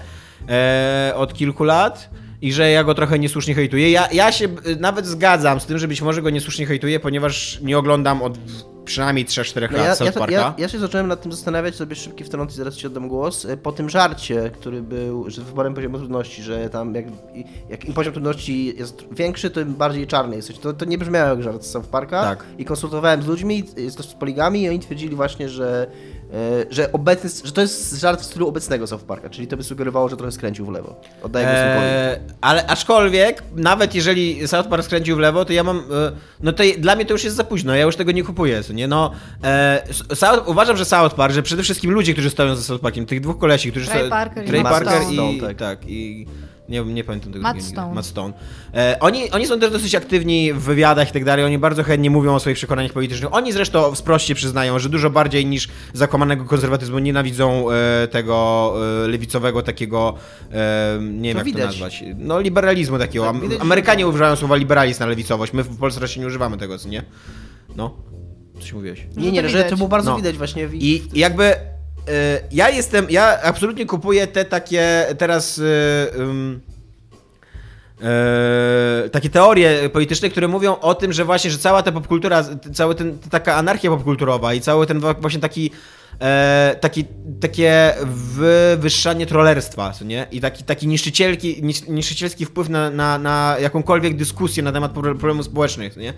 e, od kilku lat. I że ja go trochę niesłusznie hejtuję. Ja, ja się e, nawet zgadzam z tym, że być może go niesłusznie hejtuję, ponieważ nie oglądam od przynajmniej 3-4 lat No ja, ja, South Parka. ja, ja się zacząłem nad tym zastanawiać, sobie szybki wtrąc i zaraz ci oddam głos, e, po tym żarcie, który był, z wyborem poziomu trudności, że tam jak, jak im poziom trudności jest większy, to im bardziej czarny jesteś. To, to nie brzmiało jak żart z South Parka Tak. i konsultowałem z ludźmi, z, z poligami i oni twierdzili właśnie, że, e, że, obecny, że to jest żart w stylu obecnego South Parka, czyli to by sugerowało, że trochę skręcił w lewo. Oddaję głos eee... Ale aczkolwiek, nawet jeżeli South Park skręcił w lewo, to ja mam. e, No to dla mnie to już jest za późno, ja już tego nie kupuję. Co Nie? No, e, South, uważam, że South Park, że przede wszystkim ludzie, którzy stoją za South Parkiem, tych dwóch kolesi, którzy Trey Parker i Trey Mark Parker Stone, i, tak. tak. i Nie, nie pamiętam tego Matt drugiego. Stone. Matt Stone. E, oni, oni są też dosyć aktywni w wywiadach i tak dalej, oni bardzo chętnie mówią o swoich przekonaniach politycznych. Oni zresztą się przyznają, że dużo bardziej niż zakłamanego konserwatyzmu nienawidzą e, tego e, lewicowego takiego, e, nie wiem To jak widać. to nazwać, no liberalizmu takiego. Tak, Am- Amerykanie używają słowa liberalizm na lewicowość, my w Polsce raczej nie używamy tego, co nie? No, coś mówiłeś. Nie, Że nie, to że to było bardzo No. widać właśnie w I i jakby y, ja jestem, ja absolutnie kupuję te takie teraz y, y, takie teorie polityczne, które mówią o tym, że właśnie, że cała ta popkultura, cała ten, taka anarchia popkulturowa i cały ten właśnie taki e, taki, takie wywyższanie trollerstwa, co nie? I taki, taki niszczycielki, nisz- niszczycielski wpływ na, na, na jakąkolwiek dyskusję na temat pro- problemów społecznych, co nie?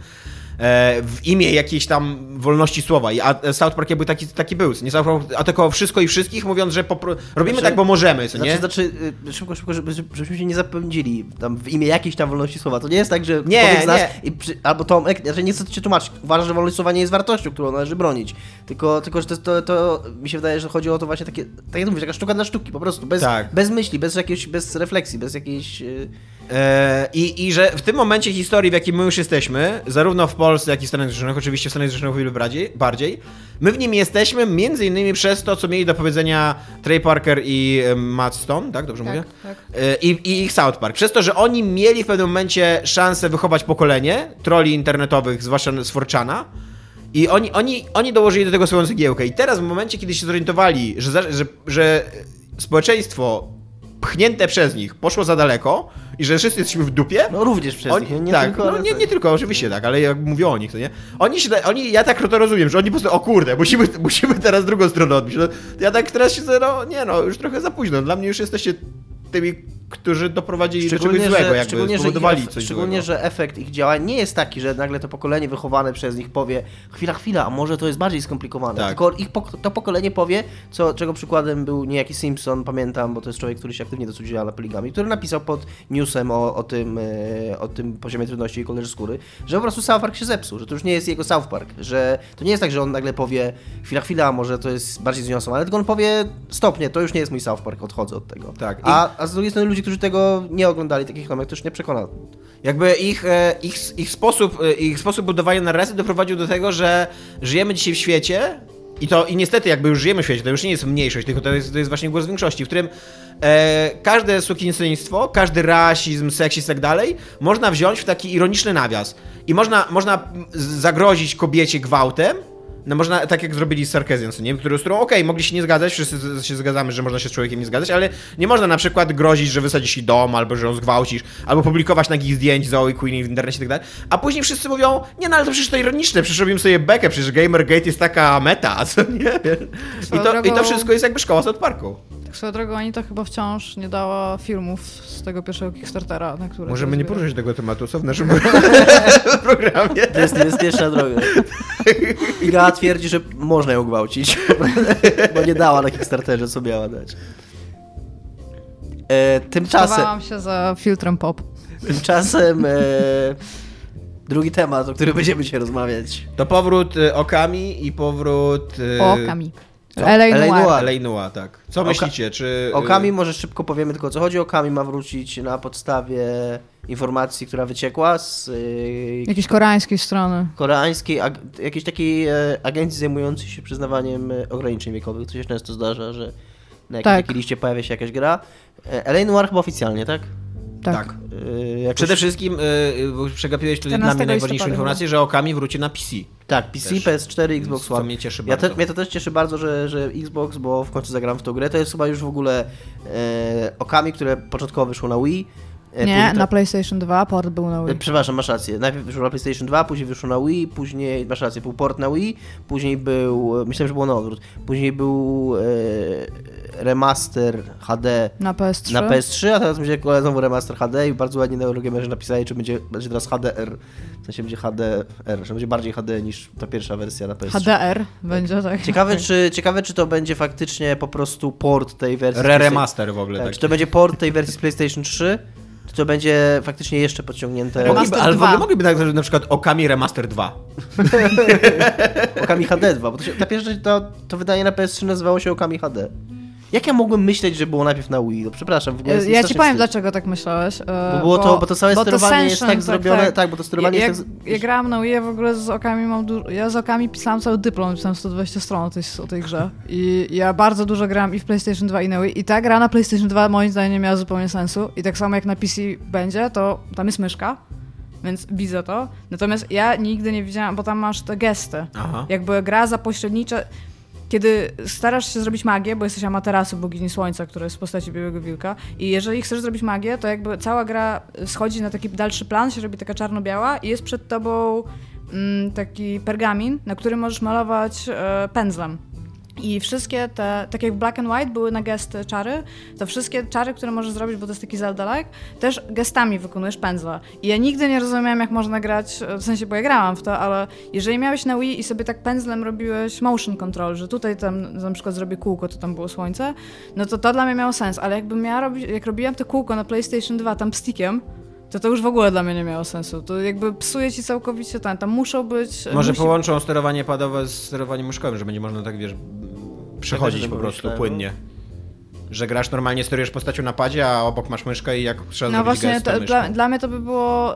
E, w imię jakiejś tam wolności słowa. A South Park jakby taki, taki był. Nie South Park atakował wszystko i wszystkich, mówiąc, że popro- robimy Znaczy- tak, bo możemy, co nie? Znaczy, znaczy szybko, szybko, żeby, żebyśmy się nie zapędzili tam w imię jakiejś tam wolności słowa. To nie jest tak, że Nie, z nas, nie. I przy, albo Tomek, znaczy nie chcę cię tłumaczyć, uważa, że wolność słowa nie jest wartością, którą należy bronić. Tylko, tylko że to, to, to mi się wydaje, że chodzi o to właśnie takie, tak jak mówisz, taka sztuka dla sztuki, po prostu, bez, Tak. bez myśli, bez jakiejś, bez refleksji, bez jakiejś... y, E, i, I że w tym momencie historii, w jakim my już jesteśmy, zarówno w Polsce, jak i w Stanach Zjednoczonych, oczywiście w Stanach Zjednoczonych wiele bardziej, bardziej, my w nim jesteśmy między innymi przez to, co mieli do powiedzenia Trey Parker i e, Matt Stone, tak? Dobrze mówię? tak. E, I, I ich South Park. Przez to, że oni mieli w pewnym momencie szansę wychować pokolenie troli internetowych, zwłaszcza z Forczana, i oni, oni, oni dołożyli do tego swoją cegiełkę. I teraz w momencie, kiedy się zorientowali, że, że, że społeczeństwo pchnięte przez nich poszło za daleko i że wszyscy jesteśmy w dupie, No również przez oni, nich, nie tak, tylko... no, nie, nie tylko, oczywiście tak, ale jak mówię o nich, to nie? Oni się, oni, ja tak to rozumiem, że oni po prostu, o kurde, musimy, musimy teraz drugą stronę odbić. No, ja tak teraz się, no nie no, już trochę za późno. Dla mnie już jesteście tymi, którzy doprowadzili do czegoś złego, jakby szczególnie, że, spowodowali ich, coś szczególnie, złego. że efekt ich działań nie jest taki, że nagle to pokolenie wychowane przez nich powie chwila, chwila, a może to jest bardziej skomplikowane. Tak. Tylko ich, pok- to pokolenie powie, co, czego przykładem był niejaki Simpson, pamiętam, bo to jest człowiek, który się aktywnie na poligami, który napisał pod newsem o, o, tym, e, o tym poziomie trudności i kolorze skóry, że po prostu South Park się zepsuł, że to już nie jest jego South Park, że to nie jest tak, że on nagle powie chwila, chwila, a może to jest bardziej zniuansowane, tylko on powie stopnie, to już nie jest mój South Park, odchodzę od tego. Tak. I- A, a z drugiej strony ludzi, którzy tego nie oglądali, takich Tomek, to nie przekona. Jakby ich, e, ich, ich, sposób, e, ich sposób budowania narracji doprowadził do tego, że żyjemy dzisiaj w świecie i to i niestety jakby już żyjemy w świecie, to już nie jest mniejszość, tylko to jest, to jest właśnie głos większości, w którym e, każde sukienstwo, każdy rasizm, seksizm i tak dalej można wziąć w taki ironiczny nawias. I można, można zagrozić kobiecie gwałtem, no można, tak jak zrobili z Sarkezją, co nie? Który, z którą, okej, mogli się nie zgadzać, wszyscy z- się zgadzamy, że można się z człowiekiem nie zgadzać, ale nie można na przykład grozić, że wysadzisz jej dom, albo że ją zgwałcisz, albo publikować nagich zdjęć Zoe Queen w internecie i tak dalej. A później wszyscy mówią, nie no, ale to przecież to ironiczne, przecież robimy sobie bekę, przecież Gamergate jest taka meta, co nie? I to, I to wszystko jest jakby szkoła South Parku. Swoją drogą Anita chyba wciąż nie dała filmów z tego pierwszego Kickstartera, na który Możemy to nie zbiera. poruszyć tego tematu, co w naszym programie. To jest niebezpieczna droga. Iga twierdzi, że można ją gwałcić, bo nie dała na Kickstarterze, co miała dać. E, tymczasem, Schowałam się za filtrem pop. tymczasem e, drugi temat, o którym będziemy dzisiaj rozmawiać. To powrót y, Okami i powrót... y, O, Co? Noir, tak. Co Oka- myślicie, czy... y, O Kami może szybko powiemy tylko o co chodzi. O Kami ma wrócić na podstawie informacji, która wyciekła z e, Jakiejś koreańskiej strony. koreańskiej, ag- jakiejś takiej e, agencji zajmującej się przyznawaniem e, ograniczeń wiekowych. To się często zdarza, że na jakiejś Tak. liście pojawia się jakaś gra. E, Noir chyba oficjalnie, tak? Tak. tak. E, jakoś- Przede wszystkim y, y, bo przegapiłeś tutaj dla 14 mnie najważniejszą informację, że Okami wróci na PC. Tak, PC, Też. PS4, Xbox Co One. mnie cieszy Ja te, bardzo. mnie to też cieszy bardzo, że, że Xbox, bo w końcu zagram w tą grę. To jest chyba już w ogóle e, Okami, które początkowo wyszło na Wii. Nie, to- na PlayStation 2 port był na Wii. Przepraszam, masz rację. Najpierw wyszło na PlayStation 2, później wyszło na Wii, później, masz rację, był port na Wii, później był, myślałem, że było na odwrót, później był e, remaster HD Na PS3. na PS3, a teraz będzie znowu remaster HD i bardzo ładnie na Eurogamerze napisali, czy będzie, będzie teraz HDR, w sensie będzie HDR, że będzie bardziej HD niż ta pierwsza wersja na PS3. HDR będzie tak. Ciekawe czy, ciekawe, czy to będzie faktycznie po prostu port tej wersji. z Re-remaster w ogóle. Tak, Tak, czy to będzie port tej wersji z PlayStation 3, czy to będzie faktycznie jeszcze podciągnięte Remaster ale w 2. ogóle mogliby na, na przykład Okami Remaster 2. Okami HD 2, bo to się, ta pierwsza to, to wydanie na PS3 nazywało się Okami HD. Jak ja mogłem myśleć, że było najpierw na Wii? No przepraszam, w ogóle jest Ja ci powiem, wstyd. dlaczego tak myślałeś. e, Bo było to, bo to całe bo sterowanie jest Sensation, tak zrobione, tak, bo to sterowanie ja, jest tak... ja grałam na Wii, w ogóle z okami mam dużo, ja z okami pisałam cały dyplom, pisałam 120 stron o tej, o tej grze i ja bardzo dużo grałam i w PlayStation 2 i na Wii i ta gra na PlayStation 2 moim zdaniem nie miała zupełnie sensu i tak samo jak na PC będzie, to tam jest myszka, więc widzę to, natomiast ja nigdy nie widziałam, bo tam masz te gesty, Aha. jakby gra za pośrednicze. Kiedy starasz się zrobić magię, bo jesteś Amaterasu, bogini słońca, która jest w postaci białego wilka, i jeżeli chcesz zrobić magię, to jakby cała gra schodzi na taki dalszy plan, się robi taka czarno-biała i jest przed tobą mm, taki pergamin, na którym możesz malować e, pędzlem. I wszystkie te, tak jak Black and White były na gesty czary, to wszystkie czary, które możesz zrobić, bo to jest taki Zelda-like, też gestami wykonujesz pędzla. I ja nigdy nie rozumiałem, jak można grać, w sensie, bo ja grałam w to, ale jeżeli miałeś na Wii i sobie tak pędzlem robiłeś motion control, że tutaj tam na przykład zrobię kółko, to tam było słońce, no to to dla mnie miało sens, ale jakbym miała robić, jak robiłam to kółko na PlayStation 2 tam stickiem, to to już w ogóle dla mnie nie miało sensu. To jakby psuje ci całkowicie ten, tam muszą być... Może musi... połączą sterowanie padowe z sterowaniem myszkowym, że będzie można tak, wiesz, przechodzić Tak, po prostu pomyślałem, płynnie. Że grasz normalnie, sterujesz postacią na padzie, a obok masz myszkę i jak trzeba No zrobić właśnie, gest, to dla, dla mnie to by było.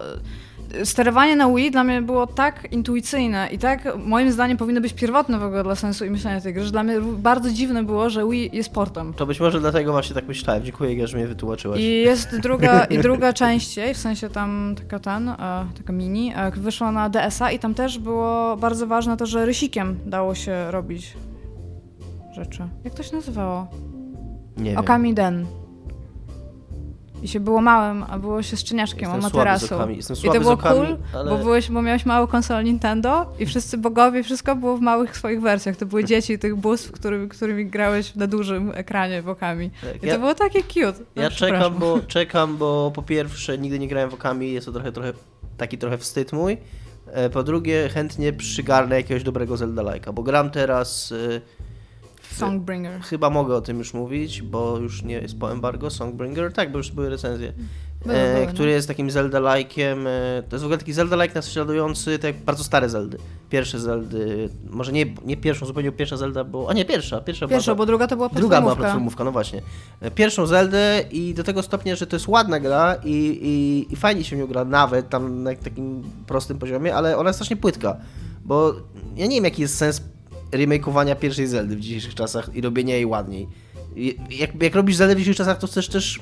Sterowanie na Wii dla mnie było tak intuicyjne i tak moim zdaniem powinno być pierwotne w ogóle dla sensu i myślenia tej gry, że dla mnie bardzo dziwne było, że Wii jest portem. To być może dlatego właśnie tak myślałem. Dziękuję, że mnie wytłumaczyłaś. I jest druga, i druga część w sensie tam taka ten, e, taka mini, e, wyszła na DS-a i tam też było bardzo ważne to, że rysikiem dało się robić rzeczy. Jak to się nazywało? Nie. Okami Den. I się było małym, a było się szczeniaczkiem Jestem o materasu. I to było okami, cool, ale... bo, byłeś, bo miałeś małą konsolę Nintendo i wszyscy bogowie, wszystko było w małych swoich wersjach. To były dzieci tych bóstw, którymi, którymi grałeś na dużym ekranie wokami. Tak, I ja- to było takie cute. No, Ja czekam bo, czekam, bo po pierwsze nigdy nie grałem w Okami, jest to trochę, trochę taki trochę wstyd mój. E, Po drugie chętnie przygarnę jakiegoś dobrego Zelda-like'a, bo gram teraz... w- Songbringer. Chyba mogę o tym już mówić, bo już nie jest po embargo, Songbringer, tak, bo już były recenzje. Były, e, były, no. który jest takim Zelda-like'iem. E, to jest w ogóle taki Zelda-like naśladujący tak bardzo stare Zeldy. Pierwsze Zeldy, może nie, nie pierwszą, zupełnie pierwsza Zelda, bo... A nie, pierwsza, pierwsza była Pierwszą, ta- bo druga to była Druga była platformówka. platformówka, no właśnie. E, Pierwszą Zeldę i do tego stopnia, że to jest ładna gra i, i, i fajnie się w nią gra, nawet tam na takim prostym poziomie, ale ona jest strasznie płytka, bo ja nie wiem jaki jest sens remakeowania pierwszej Zeldy w dzisiejszych czasach i robienia jej ładniej. Jak, jak robisz Zeldę w dzisiejszych czasach, to chcesz też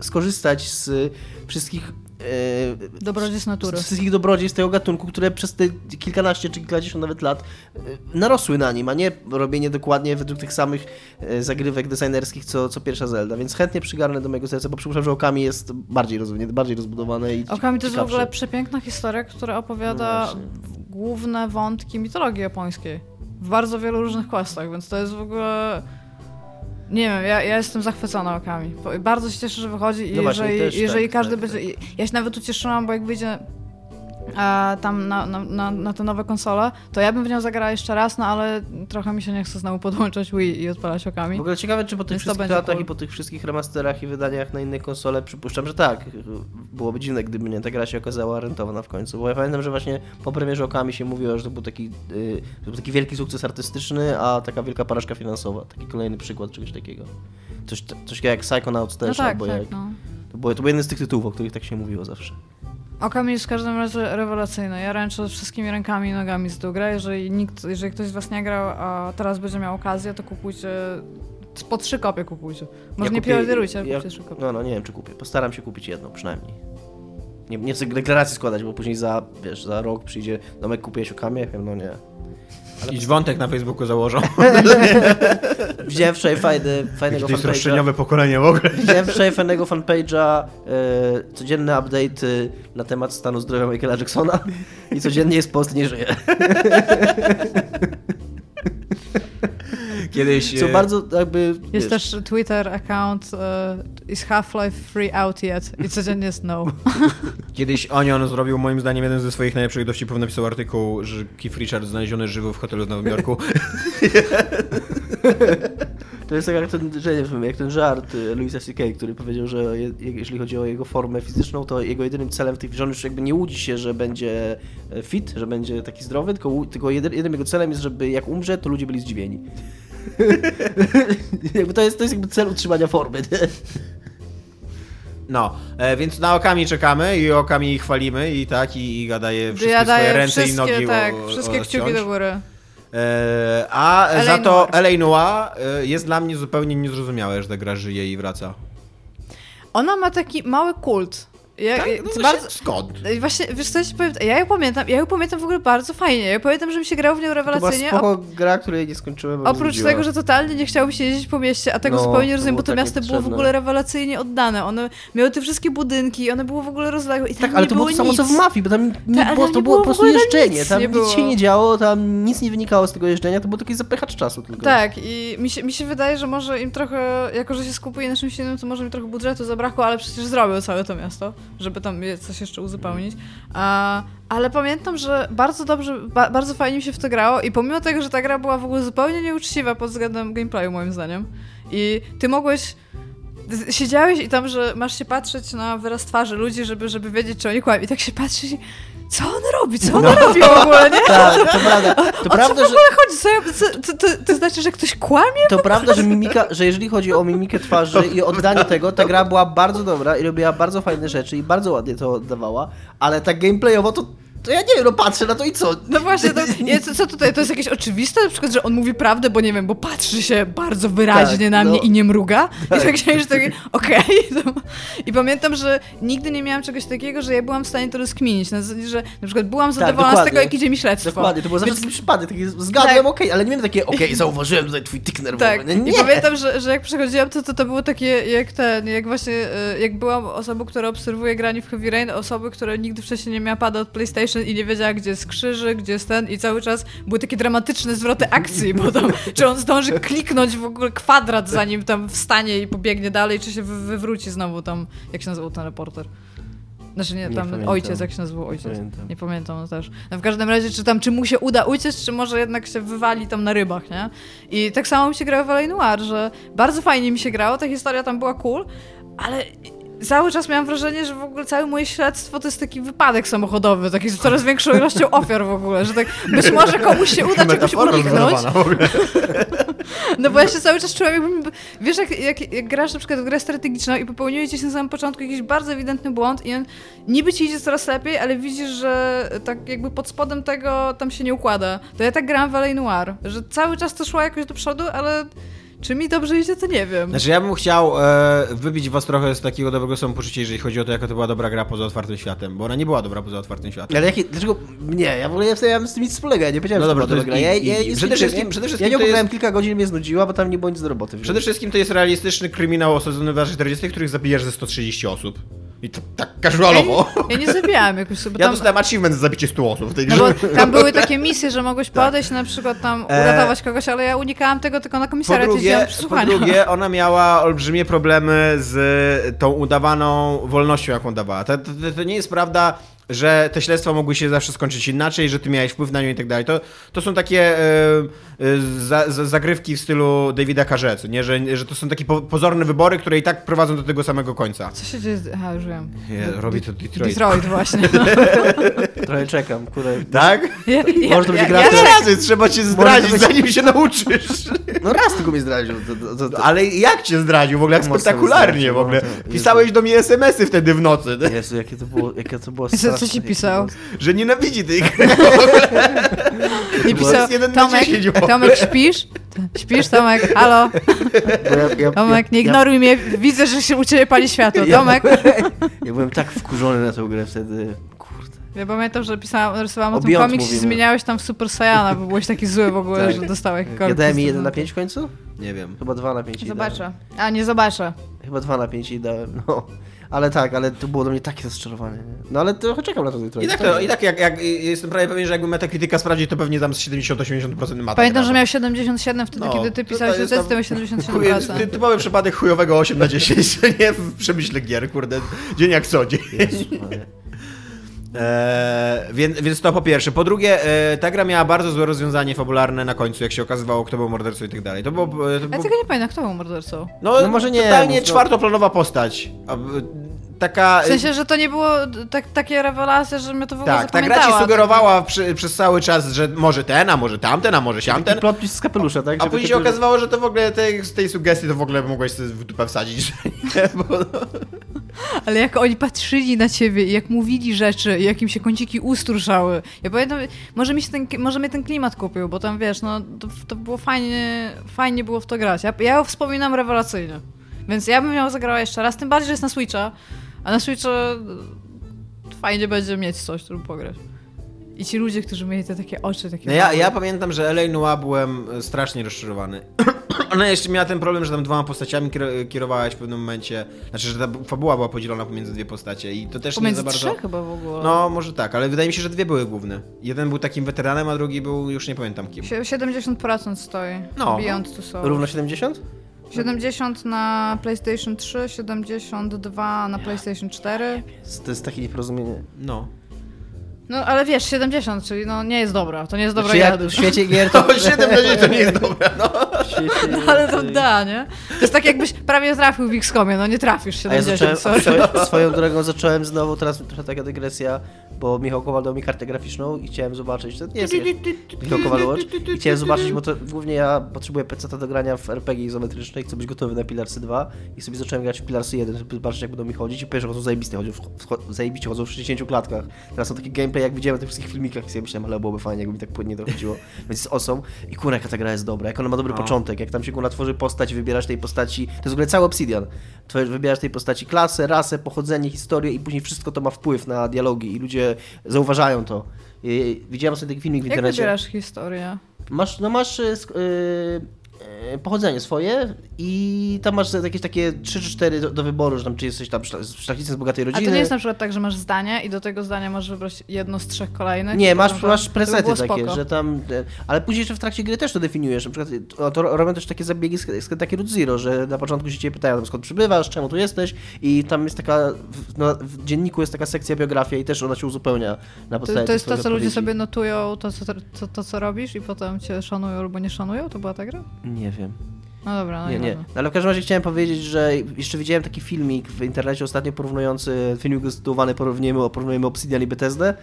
skorzystać z wszystkich e, Dobrodziejstw natury. z wszystkich dobrodziejstw tego gatunku, które przez te kilkanaście czy kilkadziesiąt nawet lat e, narosły na nim, a nie robienie dokładnie według tych samych e, zagrywek designerskich, co, co pierwsza Zelda. Więc chętnie przygarnę do mojego serca, bo przypuszczam, że Okami jest bardziej rozwinięte, bardziej rozbudowane i Okami to jest w ogóle przepiękna historia, która No opowiada właśnie. główne wątki mitologii japońskiej. W bardzo wielu różnych questach, więc to jest w ogóle... Nie wiem, ja, ja jestem zachwycona okami. Bardzo się cieszę, że wychodzi i No jeżeli, jeżeli tak, każdy tak, będzie... Ja się nawet ucieszyłam, bo jak wyjdzie tam na, na, na, te nowe konsole, to ja bym w nią zagrała jeszcze raz, no ale trochę mi się nie chce znowu podłączać Wii i odpalać okami. W ogóle ciekawe, czy po tych Więc wszystkich latach cool. i po tych wszystkich remasterach i wydaniach na inne konsole, przypuszczam, że tak. Byłoby dziwne, gdyby nie ta gra się okazała rentowna w końcu. Bo ja pamiętam, że właśnie po premierze Okami się mówiło, że to był taki, yy, to był taki wielki sukces artystyczny, a taka wielka porażka finansowa. Taki kolejny przykład czegoś takiego. Coś, coś jak Psychonauts No też, tak, albo tak, jak... no. To to był jeden z tych tytułów, o których tak się mówiło zawsze. Okami jest w każdym razie rewelacyjny. Ja ręczę wszystkimi rękami i nogami z tą grę. Jeżeli, nikt, jeżeli ktoś z was nie grał, a teraz będzie miał okazję, to kupujcie. Po trzy kopie kupujcie. Może Ja nie preorderujcie, ale ja- kupcie trzy kopie. No, no, nie wiem, czy kupię. Postaram się kupić jedną, przynajmniej. Nie, nie chcę deklaracji składać, bo później za, wiesz, za rok przyjdzie domek, kupiłeś Okami, ja powiem, no nie. I wątek na Facebooku założą. Wczoraj fajny, fajnego To jest fanpage'a. roszczeniowe pokolenie w ogóle. Wczoraj fajnego fanpage'a, e, codzienne update na temat stanu zdrowia Michaela Jacksona i codziennie jest post, nie żyje. Kiedyś... Są e, bardzo jakby... Jest wiesz, też Twitter account e, Is Half-Life free out yet? I codziennie jest no. Kiedyś Onion zrobił moim zdaniem jeden ze swoich najlepszych dowcipów, napisał artykuł, że Keith Richards znaleziony żywy w hotelu w Nowym Jorku. To jest tak jak ten, że nie wiem, jak ten żart y, Louisa C.K., który powiedział, że je, jeśli chodzi o jego formę fizyczną, to jego jedynym celem w tych, że już jakby nie łudzi się, że będzie e, fit, że będzie taki zdrowy, tylko, tylko jedy, jedynym jego celem jest, żeby jak umrze, to ludzie byli zdziwieni. jakby to, jest, to jest jakby cel utrzymania formy. Nie? No, e, więc na Okami czekamy i Okami chwalimy i tak, i, i gadaje wszystkie ja swoje ręce wszystkie, i nogi tak, o, wszystkie o, kciuki do góry. E, a L.A. za to. Noir e, jest dla mnie zupełnie niezrozumiałe, że ta gra żyje i wraca. Ona ma taki mały kult. Ja, Tak? No właśnie, bardzo, skąd? Właśnie, wiesz co, ja ci powiem, ja ją pamiętam, ja ją pamiętam w ogóle bardzo fajnie. Ja pamiętam, że mi się grało w nią To była rewelacyjnie. spoko gra, której nie skończyłem. Oprócz znudziła. tego, że totalnie nie chciało mi się jeździć po mieście, a tego No, zupełnie rozumiem, bo to tak miasto było w ogóle rewelacyjnie oddane. One miały te wszystkie budynki, one było w ogóle rozległe i tam Tak, ale to było samo co w mafii, bo tam nie ale było, to nie było po prostu jeżdżenie. nic Tam nic było. się nie działo, tam nic nie wynikało z tego jeżdżenia, to był taki zapychacz czasu tylko. Tak, i mi się, mi się wydaje, że może im trochę, jako że się skupuje na czymś innym, to może im trochę budżetu zabrakło, ale przecież zrobił całe to miasto, żeby tam coś jeszcze uzupełnić. A, ale pamiętam, że bardzo dobrze, ba, bardzo fajnie mi się w to grało i pomimo tego, że ta gra była w ogóle zupełnie nieuczciwa pod względem gameplayu moim zdaniem i ty mogłeś Siedziałeś i tam, że masz się patrzeć na wyraz twarzy ludzi, żeby, żeby wiedzieć, czy oni kłamią. I tak się patrzysz i co on robi? Co on robi w ogóle, nie? Tak, to prawda. To O prawda, co w że... ogóle chodzi? Co ja, co, to, to, to znaczy, że ktoś kłamie? To prawda, że mimika, że jeżeli chodzi o mimikę twarzy i oddanie tego, ta gra była bardzo dobra i robiła bardzo fajne rzeczy i bardzo ładnie to oddawała, ale tak gameplayowo to, to ja nie wiem, no patrzę na to i co? No właśnie, to, nie, co, co tutaj? To jest jakieś oczywiste? Na przykład, że on mówi prawdę, bo nie wiem, bo patrzy się bardzo wyraźnie Tak, na mnie no. i nie mruga. I tak się, że takie, okej. to- I pamiętam, że nigdy nie miałam czegoś takiego, że ja byłam w stanie to rozkminić. Na zasadzie, że na przykład byłam zadowolona z Tak, dokładnie. tego, jak idzie mi śledztwo. Dokładnie, to było zawsze Więc- taki przypadek, taki zgadłem, Tak. okej, ale nie wiem takie, okej, zauważyłem tutaj twój tyk nerwowy. Tak, nie. i pamiętam, że, że jak przechodziłam, to, to to było takie jak ten, jak właśnie, e, jak byłam osobą, która obserwuje granie w Heavy Rain, osoby, które nigdy wcześniej nie miała pada od PlayStation i nie wiedziała, gdzie jest krzyży, gdzie jest ten i cały czas były takie dramatyczne zwroty akcji, bo tam, czy on zdąży kliknąć w ogóle kwadrat, zanim tam wstanie i pobiegnie dalej, czy się wy, wywróci znowu tam, jak się nazywał ten reporter. Znaczy nie, Nie tam pamiętam. ojciec, jak się nazywał ojciec. pamiętam. Nie pamiętam no też. No w każdym razie, czy tam, czy mu się uda uciec, czy może jednak się wywali tam na rybach, nie? I tak samo mi się grało w L.A. Noir, że bardzo fajnie mi się grało, ta historia tam była cool, ale cały czas miałam wrażenie, że w ogóle całe moje śledztwo to jest taki wypadek samochodowy, taki z coraz większą ilością ofiar w ogóle, że tak być może komuś się uda czegoś uniknąć, no bo ja się cały czas czułam jakbym... Wiesz, jak, jak, jak grasz na przykład w grę strategiczną i popełniłeś gdzieś na samym początku jakiś bardzo ewidentny błąd i on niby ci idzie coraz lepiej, ale widzisz, że tak jakby pod spodem tego tam się nie układa. To ja tak grałam w L.A. Noir, że cały czas to szło jakoś do przodu, ale czy mi dobrze idzie, to nie wiem. Znaczy ja bym chciał e, wybić was trochę z takiego dobrego samopoczucia, jeżeli chodzi o to, jaka to była dobra gra poza otwartym światem, bo ona nie była dobra poza otwartym światem. Ale jakie, dlaczego, nie, ja w ogóle ja mam z tym nic wspólnego, ja nie powiedziałem, No że dobra, to była dobra jest gra. i- Ja, ja, i- przede wszystkim- ja, przede wszystkim Ja nie to jest- pograłem kilka godzin, mnie znudziła, bo tam nie było nic do roboty. Przede wszystkim to jest realistyczny kryminał osadzony w latach 40., których zabijasz ze 130 osób. I to tak casualowo. Ja nie zabijałam jakoś sobie Ja tam... dostałem achievement za zabicie 100 osób w tej No grze. tam były takie misje, że mogłeś podejść na przykład tam E, uratować kogoś, ale ja unikałam tego tylko na Po komisariat drugie, jeździłam po drugie, ona miała olbrzymie problemy z tą udawaną wolnością, jaką dawała. To, to, to nie jest prawda, że te śledztwa mogły się zawsze skończyć inaczej, że ty miałeś wpływ na nią i tak dalej. To, to są takie e, e, za, za, zagrywki w stylu Davida Carze, nie? Że, że to są takie po, pozorne wybory, które i tak prowadzą do tego samego końca. Co się dzieje? z- Aha, już wiem. Nie, robi to Detroit. Detroit właśnie. Trochę czekam, kurde. Tak? Ja, ja, Może to będzie ja, gra, ja, ja, Razy, trzeba cię zdradzić, być- zanim się nauczysz. No raz tylko mnie zdradził. To, to, to, Ale jak cię zdradził w ogóle? Jak spektakularnie w ogóle. Pisałeś do mnie SMS-y wtedy w nocy, Jezu, jakie to było, jakie to było co ci pisał? że nienawidzi tej gry. nie pisał, Tomek, 10 w ogóle. Tomek, śpisz? Śpisz, Tomek? Halo? Bo ja, ja, Tomek, nie ja, ignoruj mnie, widzę, że się u ciebie pali światło. Ja- Tomek? Ja byłem tak wkurzony na tę grę wtedy. Kurde. Ja pamiętam, że pisałam, rysowałam o, tym komiks i mówimy. zmieniałeś tam w Super Saiyana, bo byłeś taki zły w ogóle, Tak. że dostałeś jakikolwiek... Ja dałem mi postęp. 1 na 5 w końcu? Nie wiem. Chyba 2 na 5 jej dałem. Zobaczę. A, nie zobaczę. Chyba 2 na 5 jej dałem, no. Ale tak, ale to było do mnie takie rozczarowanie. nie? No ale trochę czekam na to jutro. I tak, to, i tak jak, jak jestem prawie pewien, że jakby Metacritica sprawdzić, to pewnie tam z 70-80% ma. Pamiętam, że miał 77 wtedy, No, kiedy ty to- pisałeś to recenzję, tam- miał Chuje, 77%. ty, typowy przypadek chujowego 8 na 10, nie? W przemyśle gier, kurde. Dzień jak co dzień. Eee, więc, więc to po pierwsze. Po drugie, e, ta gra miała bardzo złe rozwiązanie fabularne na końcu, jak się okazywało, kto był mordercą i tak dalej. To było... To Ja było tego nie pamiętam, kto był mordercą. no, No może nie, totalnie mów, no. czwartoplanowa postać. E, taka... W sensie, że to nie było tak, takie rewelacje, że mnie to w ogóle tak, ta gra ci sugerowała przy, przez cały czas, że może ten, a może tamten, a może siamten. Taki plot twist z kapelusza, tak? A później się okazywało, że to w ogóle tej, z tej sugestii to w ogóle mogłeś sobie w dupę wsadzić, że nie, bo... Ale jak oni patrzyli na ciebie i jak mówili rzeczy, i jak im się kąciki ust ruszały. Ja pamiętam, może, mi się ten, może mnie ten klimat kupił, bo tam wiesz, no to, to było fajnie, fajnie było w to grać. Ja, ja wspominam rewelacyjnie. Więc ja bym ją zagrała jeszcze raz, tym bardziej, że jest na Switcha, a na Switcha fajnie będzie mieć coś, żeby pograć. I ci ludzie, którzy mieli te takie oczy, takie... No ja, ja pamiętam, że L.A. Noir byłem e, strasznie rozczarowany. Ona jeszcze miała ten problem, że tam dwoma postaciami kier- kierowałaś w pewnym momencie. Znaczy, że ta fabuła była podzielona pomiędzy dwie postacie i to też nie Pomiędzy za bardzo... trzech chyba w ogóle. No, może tak, ale wydaje mi się, że dwie były główne. Jeden był takim weteranem, a drugi był, już nie pamiętam kim. Sie- 70% stoi. No. Beyond Two Souls. Równo 70? 70 na PlayStation 3, 72 na PlayStation 4. To jest takie nieporozumienie. No. No ale wiesz, 70, czyli no nie jest dobra. To nie jest dobra Znaczy, w świecie gier to... To 7 na 10 to nie jest dobre, no. No, ale to da, nie? To jest tak jakbyś prawie trafił w XCOMie, no nie trafisz A ja 70, zacząłem, swoją drogą zacząłem znowu, teraz trochę taka dygresja, bo Michał Kowal dał mi kartę graficzną i chciałem zobaczyć, to nie jest Michał Kowal Watch, i chciałem zobaczyć, bo to głównie ja potrzebuję PC do grania w RPG izometrycznej, chcę być gotowy na Pilarsy 2 i sobie zacząłem grać w Pilarsy 1, żeby zobaczyć jak będą mi chodzić. I pierwsze chodzą zajebiste, chodzą, w, w, zajebiście chodzą w 60 klatkach. Teraz są takie gameplay, jak widziałem na tych wszystkich filmikach. I sobie myślałem, ale byłoby fajnie, jakby mi tak płynnie dochodziło, więc jest awesome i kurwa jaka ta gra jest dobra, jak ona ma dobry No. początek, jak tam się kurwa tworzy postać, wybierasz tej postaci, to jest w ogóle cały Obsidian, wybierasz tej postaci klasę, rasę, pochodzenie, historię i później wszystko to ma wpływ na dialogi i ludzie zauważają to. Widziałem sobie taki filmik w Jak internecie. wybierasz historię? Masz, no masz y, sk- y, y, pochodzenie swoje i tam masz jakieś takie 3 czy 4 do, do wyboru, że tam czy jesteś tam szla- szlachcicem z bogatej A rodziny. to nie jest na przykład tak, że masz zdanie i do tego zdania możesz wybrać jedno z trzech kolejnych? Nie, masz, masz presety takie, spoko. że tam. e, Ale później jeszcze w trakcie gry też to definiujesz. Na przykład o, to robią też takie zabiegi, takie root zero, że na początku się ciebie pytają, skąd przybywasz, czemu tu jesteś, i tam jest taka. W, no, w dzienniku jest taka sekcja biografia i też ona się uzupełnia na podstawie To, to jest to, co ludzie sobie notują, to co, to, to, co robisz i potem cię szanują albo nie szanują? To była ta gra? Nie wiem. No dobra, no Nie, nie. No, ale w każdym razie chciałem powiedzieć, że jeszcze widziałem taki filmik w internecie ostatnio porównujący, filmik zatytułowany porównujemy, porównujemy Obsidian i Bethesda,